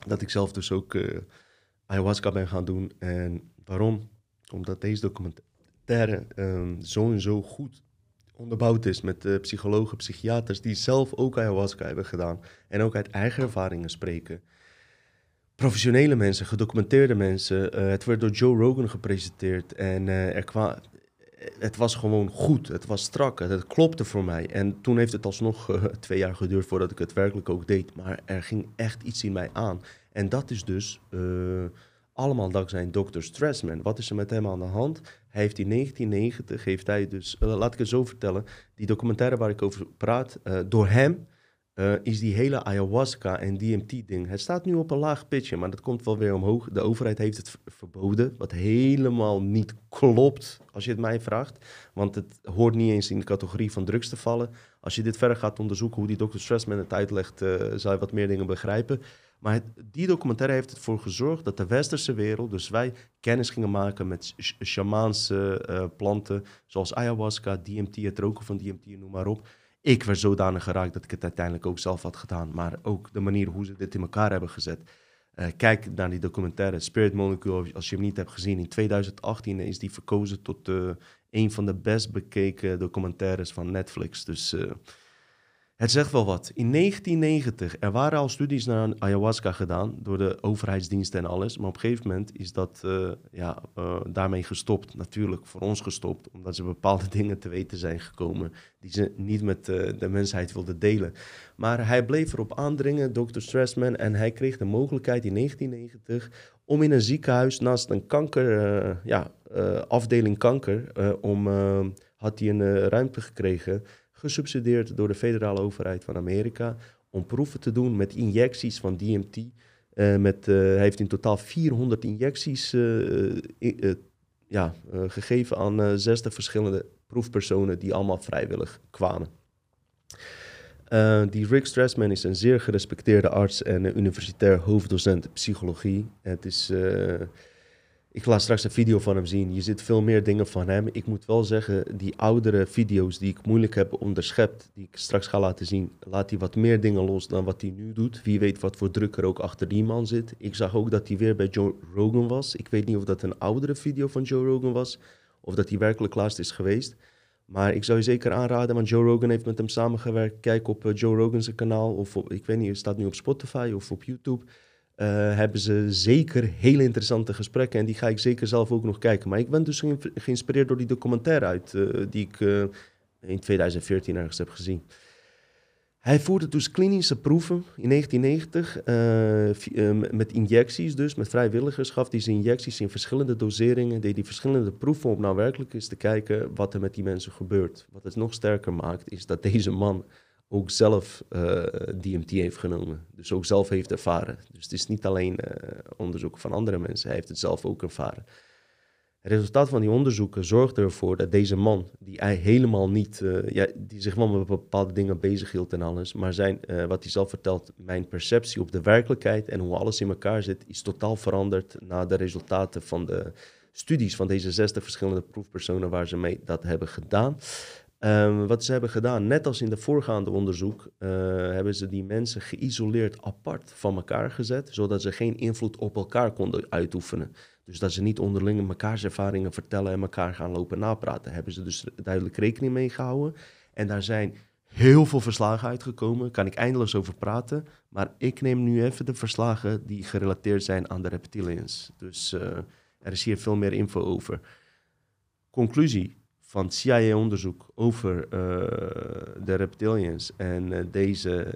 Dat ik zelf dus ook eh, ayahuasca ben gaan doen. En waarom? Omdat deze documentaire ehm, zo en zo goed onderbouwd is met eh, psychologen, psychiaters die zelf ook ayahuasca hebben gedaan. En ook uit eigen ervaringen spreken. Professionele mensen, gedocumenteerde mensen. eh, het werd door Joe Rogan gepresenteerd. En er kwa- het was gewoon goed. Het was strak. Het, klopte voor mij. En toen heeft het alsnog eh, <laughs> twee jaar geduurd voordat ik het werkelijk ook deed. Maar er ging echt iets in mij aan. En dat is dus eh, allemaal dankzij Dr. Stressman. Wat is er met hem aan de hand? Hij heeft in 1990, heeft hij dus, eh, laat ik het zo vertellen, die documentaire waar ik over praat, door hem eh, is die hele ayahuasca en DMT-ding. Het staat nu op een laag pitje, maar dat komt wel weer omhoog. De overheid heeft het verboden, wat helemaal niet klopt, als je het mij vraagt. Want het hoort niet eens in de categorie van drugs te vallen. Als je dit verder gaat onderzoeken, hoe die Dr. Stressman het uitlegt, eh zal je wat meer dingen begrijpen. Maar die documentaire heeft ervoor gezorgd dat de westerse wereld, dus wij kennis gingen maken met sh- shamaanse eh, planten, zoals ayahuasca, DMT, het roken van DMT, noem maar op. Ik werd zodanig geraakt dat ik het uiteindelijk ook zelf had gedaan. Maar ook de manier hoe ze dit in elkaar hebben gezet. Eh, kijk naar die documentaire Spirit Molecule, als je hem niet hebt gezien. In 2018 is die verkozen tot eh, een van de best bekeken documentaires van Netflix. Dus eh, het zegt wel wat. In 1990, er waren al studies naar ayahuasca gedaan door de overheidsdiensten en alles. Maar op een gegeven moment is dat eh, ja, eh, daarmee gestopt. Natuurlijk voor ons gestopt, omdat ze bepaalde <laughs> dingen te weten zijn gekomen die ze niet met eh, de mensheid wilden delen. Maar hij bleef erop aandringen, Dr. Stressman, en hij kreeg de mogelijkheid in 1990 om in een ziekenhuis naast een kanker, ja, afdeling kanker, om, had hij een ruimte gekregen, gesubsidieerd door de federale overheid van Amerika, om proeven te doen met injecties van DMT. Eh, met, eh, hij heeft in totaal 400 injecties eh, ja, gegeven aan eh 60 verschillende proefpersonen die allemaal vrijwillig kwamen. Die Rick Strassman is een zeer gerespecteerde arts en universitair hoofddocent psychologie. Het is, ik laat straks een video van hem zien. Je ziet veel meer dingen van hem. Ik moet wel zeggen, die oudere video's die ik moeilijk heb onderschept, die ik straks ga laten zien, laat hij wat meer dingen los dan wat hij nu doet. Wie weet wat voor druk er ook achter die man zit. Ik zag ook dat hij weer bij Joe Rogan was. Ik weet niet of dat een oudere video van Joe Rogan was, of dat hij werkelijk laatst is geweest. Maar ik zou je zeker aanraden, want Joe Rogan heeft met hem samengewerkt. Kijk op eh, Joe Rogan's kanaal, of ik weet niet, het staat nu op Spotify of op YouTube. Eh, hebben ze zeker hele interessante gesprekken en die ga ik zeker zelf ook nog kijken. Maar ik ben dus geïn- geïnspireerd door die documentaire uit, eh, die ik eh, in 2014 ergens heb gezien. Hij voerde dus klinische proeven in 1990 eh, vi- eh, m- met injecties, dus met vrijwilligers. Gaf hij ze injecties in verschillende doseringen. Deed hij verschillende proeven om nou werkelijk eens te kijken wat er met die mensen gebeurt. Wat het nog sterker maakt, is dat deze man ook zelf eh, DMT heeft genomen. Dus ook zelf heeft ervaren. Dus het is niet alleen eh, onderzoek van andere mensen. Hij heeft het zelf ook ervaren. Het resultaat van die onderzoeken zorgde ervoor dat deze man, die hij helemaal niet, eh, ja, die zich wel met bepaalde dingen bezighield en alles, maar zijn, wat hij zelf vertelt, mijn perceptie op de werkelijkheid en hoe alles in elkaar zit, is totaal veranderd na de resultaten van de studies van deze 60 verschillende proefpersonen waar ze mee dat hebben gedaan. Ehm, wat ze hebben gedaan, net als in de voorgaande onderzoek, eh, hebben ze die mensen geïsoleerd apart van elkaar gezet, zodat ze geen invloed op elkaar konden uitoefenen. Dus dat ze niet onderling mekaars ervaringen vertellen en elkaar gaan lopen napraten. Hebben ze dus duidelijk rekening mee gehouden. En daar zijn heel veel verslagen uitgekomen. Kan ik eindeloos over praten. Maar ik neem nu even de verslagen die gerelateerd zijn aan de reptilians. Dus eh, er is hier veel meer info over. Conclusie van CIA-onderzoek over eh, de reptilians en eh, deze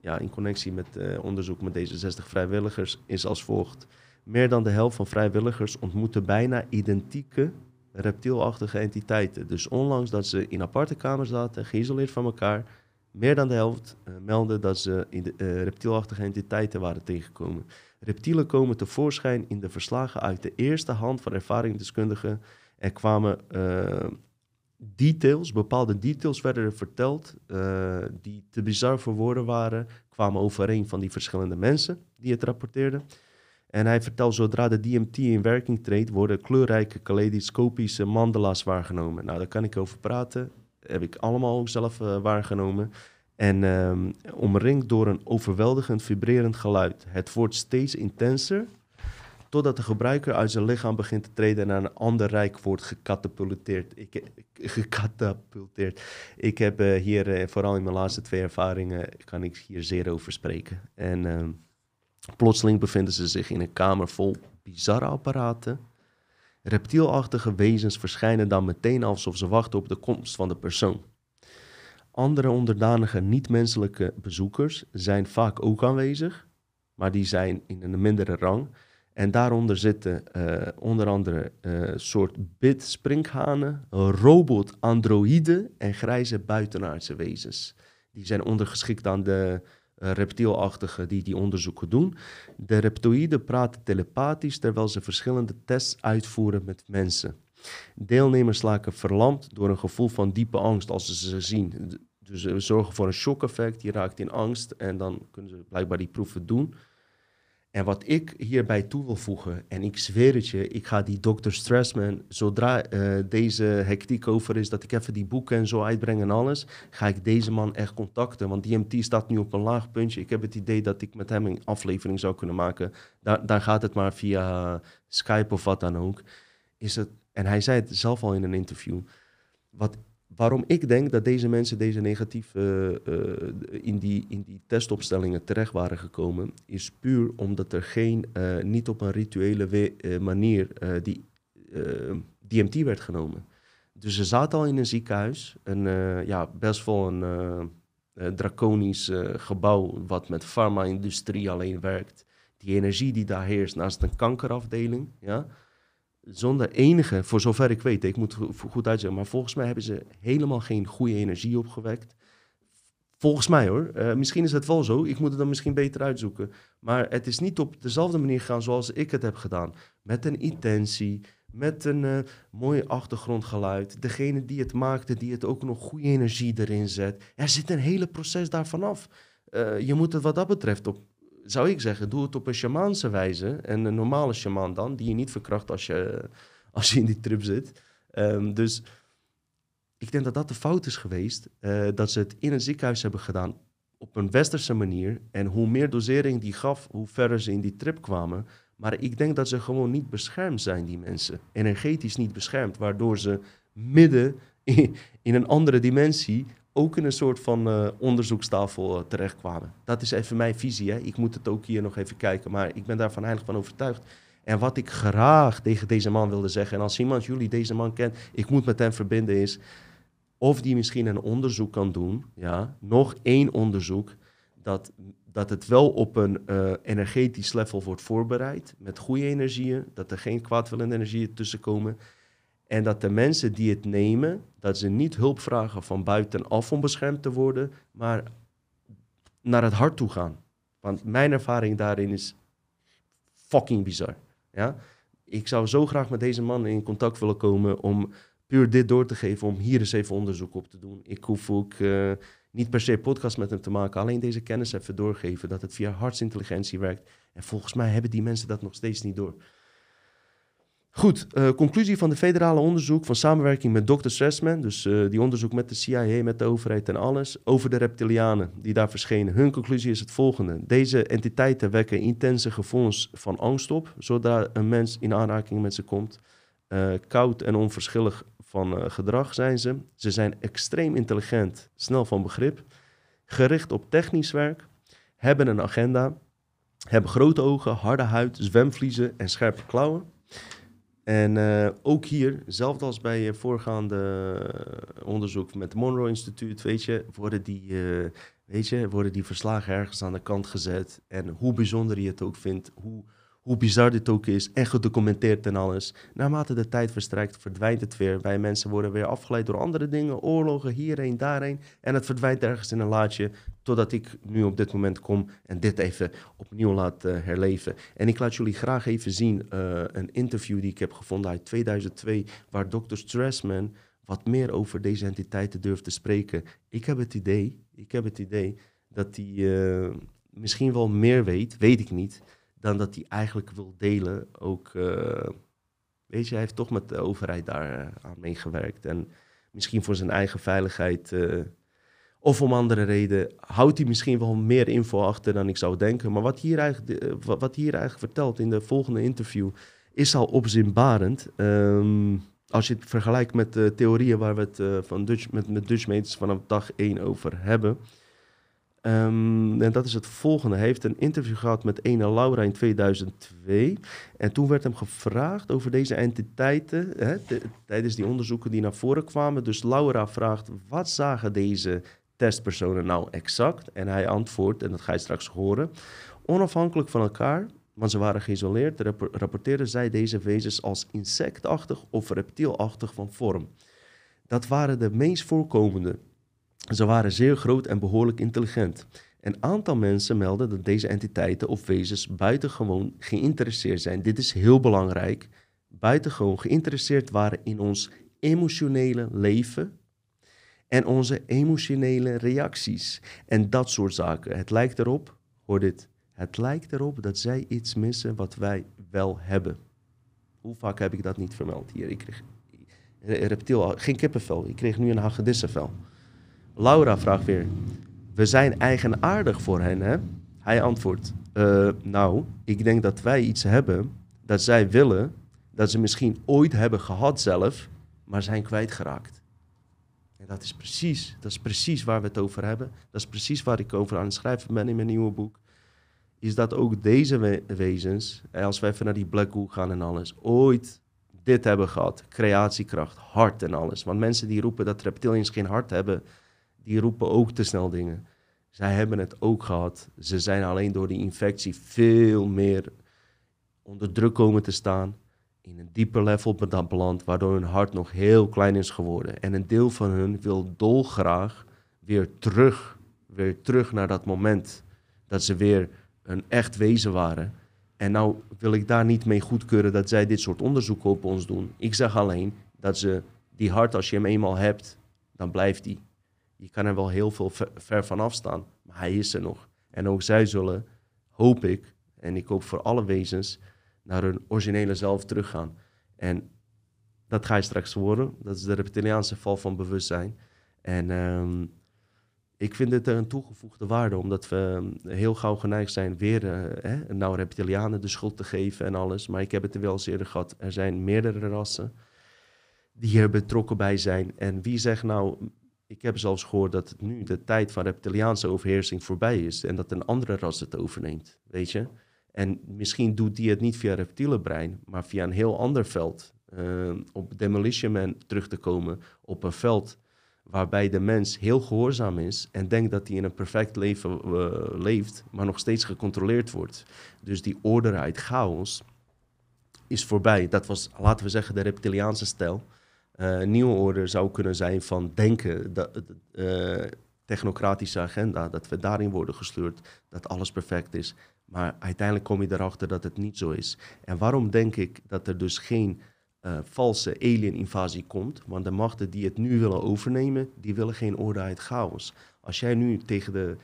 ja, in connectie met eh, onderzoek met deze 60 vrijwilligers is als volgt. Meer dan de helft van vrijwilligers ontmoeten bijna identieke reptielachtige entiteiten. Dus ondanks dat ze in aparte kamers zaten, geïsoleerd van elkaar, meer dan de helft meldde dat ze reptielachtige entiteiten waren tegengekomen. Reptielen komen tevoorschijn in de verslagen uit de eerste hand van ervaringsdeskundigen. Er kwamen eh, details, bepaalde details werden er verteld, eh, die te bizar voor woorden waren, kwamen overeen van die verschillende mensen die het rapporteerden. En hij vertelt, zodra de DMT in werking treedt, worden kleurrijke kaleidoscopische mandala's waargenomen. Nou, daar kan ik over praten. Heb ik allemaal ook zelf eh, waargenomen. En ehm, omringd door een overweldigend vibrerend geluid. Het wordt steeds intenser, totdat de gebruiker uit zijn lichaam begint te treden en naar een ander rijk wordt gecatapulteerd. Ik, gecatapulteerd. Ik heb eh, hier, eh, vooral in mijn laatste twee ervaringen, kan ik hier zeer over spreken. En ehm, plotseling bevinden ze zich in een kamer vol bizarre apparaten. Reptielachtige wezens verschijnen dan meteen alsof ze wachten op de komst van de persoon. Andere onderdanige niet-menselijke bezoekers zijn vaak ook aanwezig, maar die zijn in een mindere rang. En daaronder zitten eh, onder andere eh soort bit-sprinkhanen, robot-androïden en grijze buitenaardse wezens. Die zijn ondergeschikt aan de eh, reptielachtigen die die onderzoeken doen. De reptoïden praten telepathisch terwijl ze verschillende tests uitvoeren met mensen. Deelnemers laken verlamd door een gevoel van diepe angst als ze ze zien. Dus we zorgen voor een shock-effect, je raakt in angst en dan kunnen ze blijkbaar die proeven doen. En wat ik hierbij toe wil voegen, en ik zweer het je, ik ga die Dr. Stressman, zodra eh, deze hectiek over is, dat ik even die boeken en zo uitbreng en alles, ga ik deze man echt contacten. Want DMT staat nu op een laag puntje. Ik heb het idee dat ik met hem een aflevering zou kunnen maken. Daar, daar gaat het maar via Skype of wat dan ook. Is het, en hij zei het zelf al in een interview. Wat, waarom ik denk dat deze mensen deze negatief eh, eh, in, die, in die testopstellingen terecht waren gekomen, is puur omdat er geen, eh, niet op een rituele manier die DMT werd genomen. Dus ze zaten al in een ziekenhuis, een ja, best wel een draconisch gebouw wat met farma-industrie alleen werkt. Die energie die daar heerst naast een kankerafdeling, ja, zonder enige, voor zover ik weet, ik moet goed uitzeggen, maar volgens mij hebben ze helemaal geen goede energie opgewekt. Volgens mij hoor. Eh, misschien is het wel zo. Ik moet het dan misschien beter uitzoeken. Maar het is niet op dezelfde manier gegaan zoals ik het heb gedaan. Met een intentie, met een eh, mooi achtergrondgeluid. Degene die het maakte, die het ook nog goede energie erin zet. Er zit een hele proces daarvan af. Eh, je moet het wat dat betreft op, zou ik zeggen, doe het op een shamaanse wijze. En een normale shamaan dan, die je niet verkracht als je, <laughs> als je in die trip zit. Ehm, dus ik denk dat dat de fout is geweest. eh, dat ze het in een ziekenhuis hebben gedaan op een westerse manier. En hoe meer dosering die gaf, hoe verder ze in die trip kwamen. Maar ik denk dat ze gewoon niet beschermd zijn, die mensen. Energetisch niet beschermd, waardoor ze midden in, <laughs> in een andere dimensie ook in een soort van eh, onderzoekstafel eh, terechtkwamen. Dat is even mijn visie. Hè. Ik moet het ook hier nog even kijken, maar ik ben daarvan eigenlijk van overtuigd. En wat ik graag tegen deze man wilde zeggen, en als iemand jullie deze man kent, ik moet met hem verbinden, is Of die misschien een onderzoek kan doen, ja, nog één onderzoek, dat, dat het wel op een eh, energetisch level wordt voorbereid, met goede energieën, dat er geen kwaadwillende energieën tussenkomen. En dat de mensen die het nemen, dat ze niet hulp vragen van buitenaf om beschermd te worden, maar naar het hart toe gaan. Want mijn ervaring daarin is fucking bizar. Ja? Ik zou zo graag met deze man in contact willen komen om puur dit door te geven, om hier eens even onderzoek op te doen. Ik hoef ook eh, niet per se podcast met hem te maken, alleen deze kennis even doorgeven, dat het via hartsintelligentie werkt. En volgens mij hebben die mensen dat nog steeds niet door. Goed, eh, conclusie van de federale onderzoek van samenwerking met Dr. Stressman, dus eh, die onderzoek met de CIA, met de overheid en alles, over de reptilianen die daar verschenen. Hun conclusie is het volgende. Deze entiteiten wekken intense gevoelens van angst op, zodra een mens in aanraking met ze komt. Eh, koud en onverschillig van gedrag zijn ze. Ze zijn extreem intelligent, snel van begrip, gericht op technisch werk, hebben een agenda, hebben grote ogen, harde huid, zwemvliezen en scherpe klauwen. En eh, ook hier, zelfs als bij je voorgaande eh, onderzoek met het Monroe Instituut, weet je, worden die, eh, weet je, worden die verslagen ergens aan de kant gezet. En hoe bijzonder je het ook vindt, hoe, hoe bizar dit ook is, en gedocumenteerd en alles. Naarmate de tijd verstrijkt, verdwijnt het weer. Wij mensen worden weer afgeleid door andere dingen, oorlogen, hierheen, daarheen. En het verdwijnt ergens in een laadje, totdat ik nu op dit moment kom en dit even opnieuw laat eh, herleven. En ik laat jullie graag even zien eh, een interview die ik heb gevonden uit 2002, waar Dr. Stressman wat meer over deze entiteiten durft te spreken. Ik heb het idee, ik heb het idee dat hij eh, misschien wel meer weet, weet ik niet, dan dat hij eigenlijk wil delen. Ook, eh, weet je, hij heeft toch met de overheid daar eh, aan meegewerkt. En misschien voor zijn eigen veiligheid eh, of om andere reden houdt hij misschien wel meer info achter dan ik zou denken. Maar wat hier eigenlijk, wat hier eigenlijk vertelt in de volgende interview is al opzienbarend. Ehm, als je het vergelijkt met de theorieën waar we het van Dutch, met, met Dutch Meters vanaf dag 1 over hebben. Ehm, en dat is het volgende. Hij heeft een interview gehad met ene Laura in 2002. En toen werd hem gevraagd over deze entiteiten. Hè, de- tijdens die onderzoeken die naar voren kwamen. Dus Laura vraagt, wat zagen deze testpersonen nou exact? En hij antwoordt, en dat ga je straks horen. Onafhankelijk van elkaar, want ze waren geïsoleerd, rap- rapporteerden zij deze wezens als insectachtig of reptielachtig van vorm. Dat waren de meest voorkomende. Ze waren zeer groot en behoorlijk intelligent. Een aantal mensen melden dat deze entiteiten of wezens buitengewoon geïnteresseerd zijn. Dit is heel belangrijk. Buitengewoon geïnteresseerd waren in ons emotionele leven en onze emotionele reacties en dat soort zaken. Het lijkt erop, hoor dit, het lijkt erop dat zij iets missen wat wij wel hebben. Hoe vaak heb ik dat niet vermeld hier? Ik kreeg reptiel, geen kippenvel, ik kreeg nu een hagedissenvel. Laura vraagt weer, we zijn eigenaardig voor hen, hè? Hij antwoordt, "Eh, nou, ik denk dat wij iets hebben dat zij willen, dat ze misschien ooit hebben gehad zelf, maar zijn kwijtgeraakt. En dat is precies, dat is precies waar we het over hebben. Dat is precies waar ik over aan het schrijven ben in mijn nieuwe boek. Is dat ook deze we- wezens, als we even naar die black hole gaan en alles, ooit dit hebben gehad. Creatiekracht, hart en alles. Want mensen die roepen dat reptilians geen hart hebben, die roepen ook te snel dingen. Zij hebben het ook gehad. Ze zijn alleen door die infectie veel meer onder druk komen te staan. In een dieper level be- beland, waardoor hun hart nog heel klein is geworden. En een deel van hun wil dolgraag weer terug, weer terug naar dat moment dat ze weer een echt wezen waren. En nou wil ik daar niet mee goedkeuren dat zij dit soort onderzoeken op ons doen. Ik zeg alleen dat ze die hart, als je hem eenmaal hebt, dan blijft die. Je kan er wel heel veel ver, ver van afstaan, maar hij is er nog. En ook zij zullen, hoop ik, en ik hoop voor alle wezens, naar hun originele zelf teruggaan. En dat ga je straks horen. Dat is de reptiliaanse val van bewustzijn. En ehm, ik vind het een toegevoegde waarde, omdat we ehm, heel gauw geneigd zijn weer eh, nou reptilianen de schuld te geven en alles. Maar ik heb het er wel eens eerder gehad. Er zijn meerdere rassen die er betrokken bij zijn. En wie zegt nou, ik heb zelfs gehoord dat nu de tijd van reptiliaanse overheersing voorbij is en dat een andere ras het overneemt, weet je? En misschien doet die het niet via reptiele brein, maar via een heel ander veld. Eh, op Demolition Man terug te komen, op een veld waarbij de mens heel gehoorzaam is en denkt dat hij in een perfect leven eh, leeft, maar nog steeds gecontroleerd wordt. Dus die orderheid, chaos, is voorbij. Dat was, laten we zeggen, de reptiliaanse stijl. Eh, een nieuwe orde zou kunnen zijn van denken, de, eh, technocratische agenda, dat we daarin worden gesleurd, dat alles perfect is. Maar uiteindelijk kom je erachter dat het niet zo is. En waarom denk ik dat er dus geen uh, valse alien-invasie komt? Want de machten die het nu willen overnemen, die willen geen orde uit chaos. Als jij nu tegen de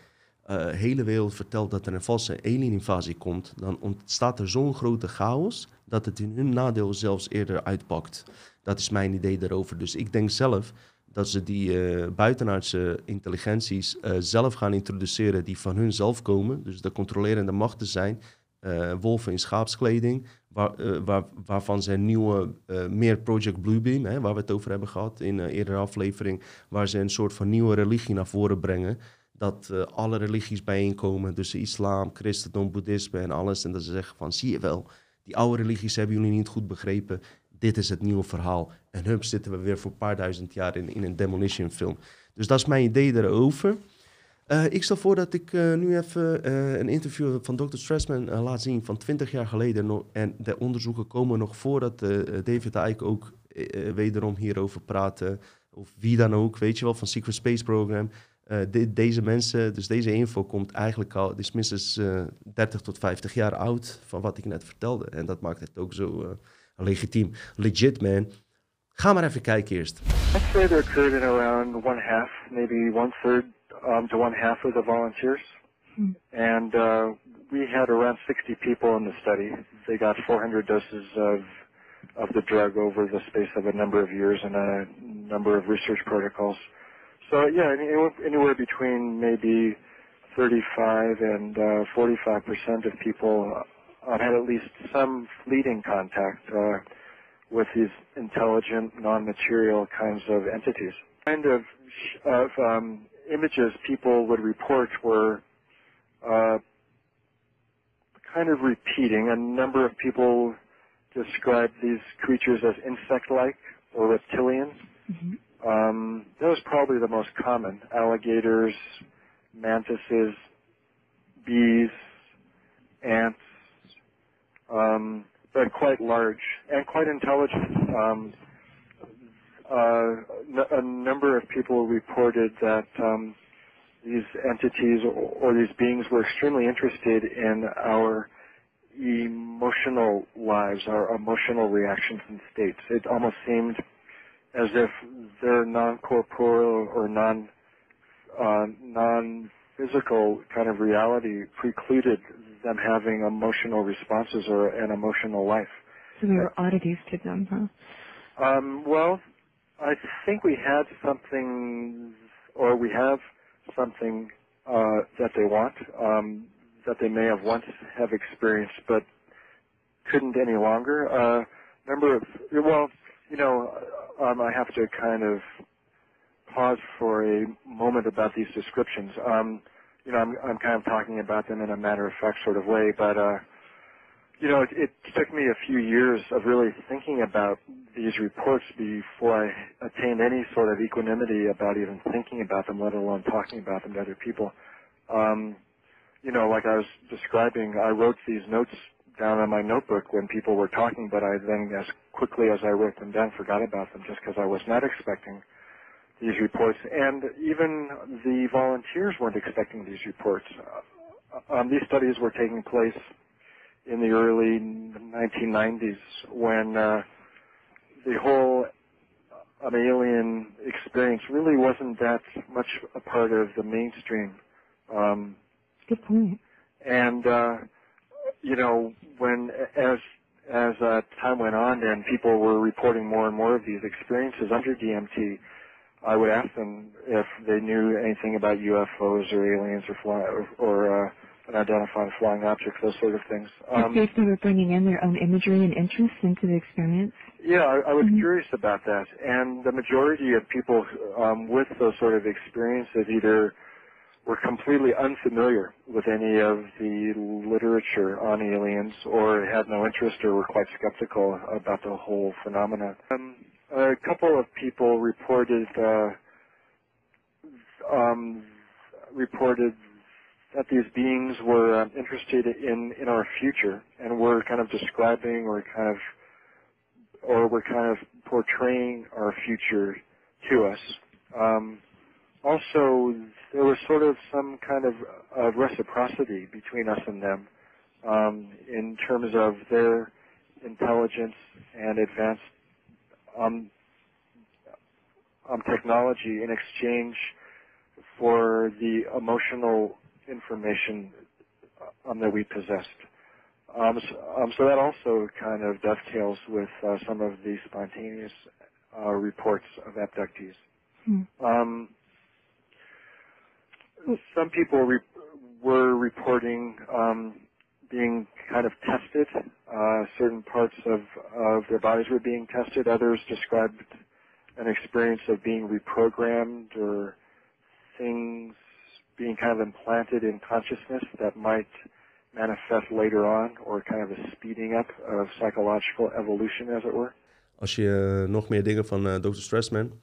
uh, hele wereld vertelt dat er een valse alien-invasie komt, dan ontstaat er zo'n grote chaos dat het in hun nadeel zelfs eerder uitpakt. Dat is mijn idee daarover. Dus ik denk zelf dat ze die uh, buitenaardse intelligenties uh, zelf gaan introduceren die van hun zelf komen. Dus de controlerende machten zijn uh, wolven in schaapskleding, waar, waar, waarvan ze een nieuwe, meer Project Bluebeam, hè, waar we het over hebben gehad in een eerdere aflevering, waar ze een soort van nieuwe religie naar voren brengen. Dat alle religies bijeenkomen, dus islam, christendom, boeddhisme en alles. En dat ze zeggen van, zie je wel, die oude religies hebben jullie niet goed begrepen dit is het nieuwe verhaal. En hup, zitten we weer voor een paar duizend jaar in, in een demolition film. Dus dat is mijn idee daarover. Uh, ik stel voor dat ik uh, nu even uh, een interview van Dr. Stressman laat zien van 20 jaar geleden. En de onderzoeken komen nog voordat David Icke ook wederom hierover praten. Of wie dan ook, weet je wel, van Secret Space Program. De, deze mensen, dus deze info komt eigenlijk al, het is minstens 30 tot 50 jaar oud van wat ik net vertelde. En dat maakt het ook zo legitiem. Legit, man. Ga maar even kijken eerst. I'd say there occurred in around one half, maybe one third um, to one half of the volunteers. Hmm. And uh, we had around 60 people in the study. They got 400 doses of of the drug over the space of a number of years and a number of research protocols. So yeah, anywhere between maybe 35 and uh, 45 percent of people I've had at least some fleeting contact uh, with these intelligent, non-material kinds of entities. Kind of, of um, images people would report were uh, kind of repeating. A number of people described these creatures as insect-like or reptilian. Mm-hmm. Um, was probably the most common. Alligators, mantises, bees, ants, um, but quite large and quite intelligent. Um, uh, a number of people reported that um, these entities or, or these beings were extremely interested in our emotional lives, our emotional reactions and states. It almost seemed as if their non-corporeal or non uh, non-physical kind of reality precluded them having emotional responses or an emotional life. So there were oddities to them, huh? Um, well, I think we had something, or we have something uh, that they want, um, that they may have once have experienced, but couldn't any longer. Uh, number of, well, you know, um, I have to kind of pause for a moment about these descriptions. Um, you know, I'm, I'm kind of talking about them in a matter of fact sort of way, but, uh, you know, it, it took me a few years of really thinking about these reports before I attained any sort of equanimity about even thinking about them, let alone talking about them to other people. Um, you know, like I was describing, I wrote these notes down on my notebook when people were talking, but I then, as quickly as I wrote them down, forgot about them just because I was not expecting these reports, and even the volunteers weren't expecting these reports. Uh, um, these studies were taking place in the early 1990s when uh, the whole um, alien experience really wasn't that much a part of the mainstream. Um, Good point. And uh, you know, when as as uh, time went on and people were reporting more and more of these experiences under DMT, I would ask them if they knew anything about UFOs or aliens or fly, or, or uh, unidentified flying objects, those sort of things. Um, if they started bringing in their own imagery and interest into the experience. Yeah, I, I was mm-hmm. curious about that, and the majority of people um, with those sort of experiences either were completely unfamiliar with any of the literature on aliens, or had no interest, or were quite skeptical about the whole phenomenon. Um, a couple of people reported uh, um, reported that these beings were um, interested in, in our future and were kind of describing or kind of or were kind of portraying our future to us. Um, also, there was sort of some kind of, of reciprocity between us and them um, in terms of their intelligence and advanced um, um, technology in exchange for the emotional information um, that we possessed. Um, so, um, so that also kind of dovetails with uh, some of the spontaneous uh, reports of abductees. Hmm. Um, some people re- were reporting um, being kind of tested. Uh, certain parts of, of their bodies were being tested. Others described an experience of being reprogrammed or things being kind of implanted in consciousness that might manifest later on or kind of a speeding up of psychological evolution, as it were. Als je eh, nog meer dingen van eh, Dr. Stressman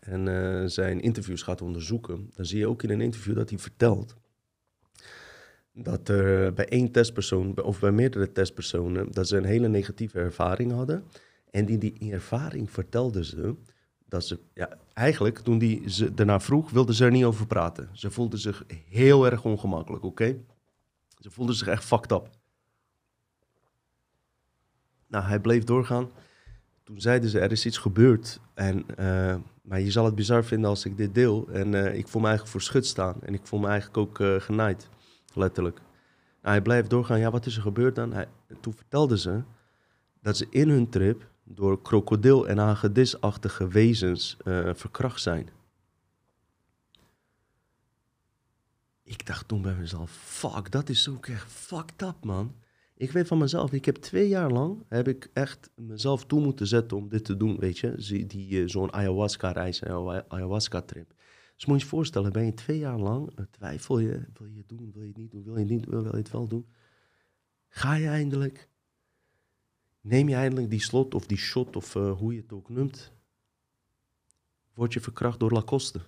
en eh, zijn interviews gaat onderzoeken, dan zie je ook in een interview dat hij vertelt dat er bij één testpersoon, of bij meerdere testpersonen, dat ze een hele negatieve ervaring hadden. En in die ervaring vertelden ze dat ze, ja, eigenlijk toen die ze daarna vroeg, wilden ze er niet over praten. Ze voelden zich heel erg ongemakkelijk, oké? Ze voelden zich echt fucked up. Nou, hij bleef doorgaan. Toen zeiden ze, er is iets gebeurd. En, eh, maar je zal het bizar vinden als ik dit deel. En eh, ik voel me eigenlijk voor schut staan. En ik voel me eigenlijk ook eh, genaaid, letterlijk. Nou, hij blijft doorgaan. Ja, wat is er gebeurd dan? Hij, toen vertelden ze dat ze in hun trip door krokodil- en hagedisachtige wezens eh, verkracht zijn. Ik dacht toen bij mezelf, fuck, dat is ook echt fucked up, man. Ik weet van mezelf, ik heb twee jaar lang, heb ik echt mezelf toe moeten zetten om dit te doen, weet je. Die, eh, Zo'n ayahuasca-reis, ayahuasca-trip. Dus moet je je voorstellen, ben je twee jaar lang, eh, twijfel je, wil je het doen, wil je het niet doen, wil je het niet wil je het wel doen. Ga je eindelijk, neem je eindelijk die slot of die shot of eh, hoe je het ook noemt, word je verkracht door Lacoste.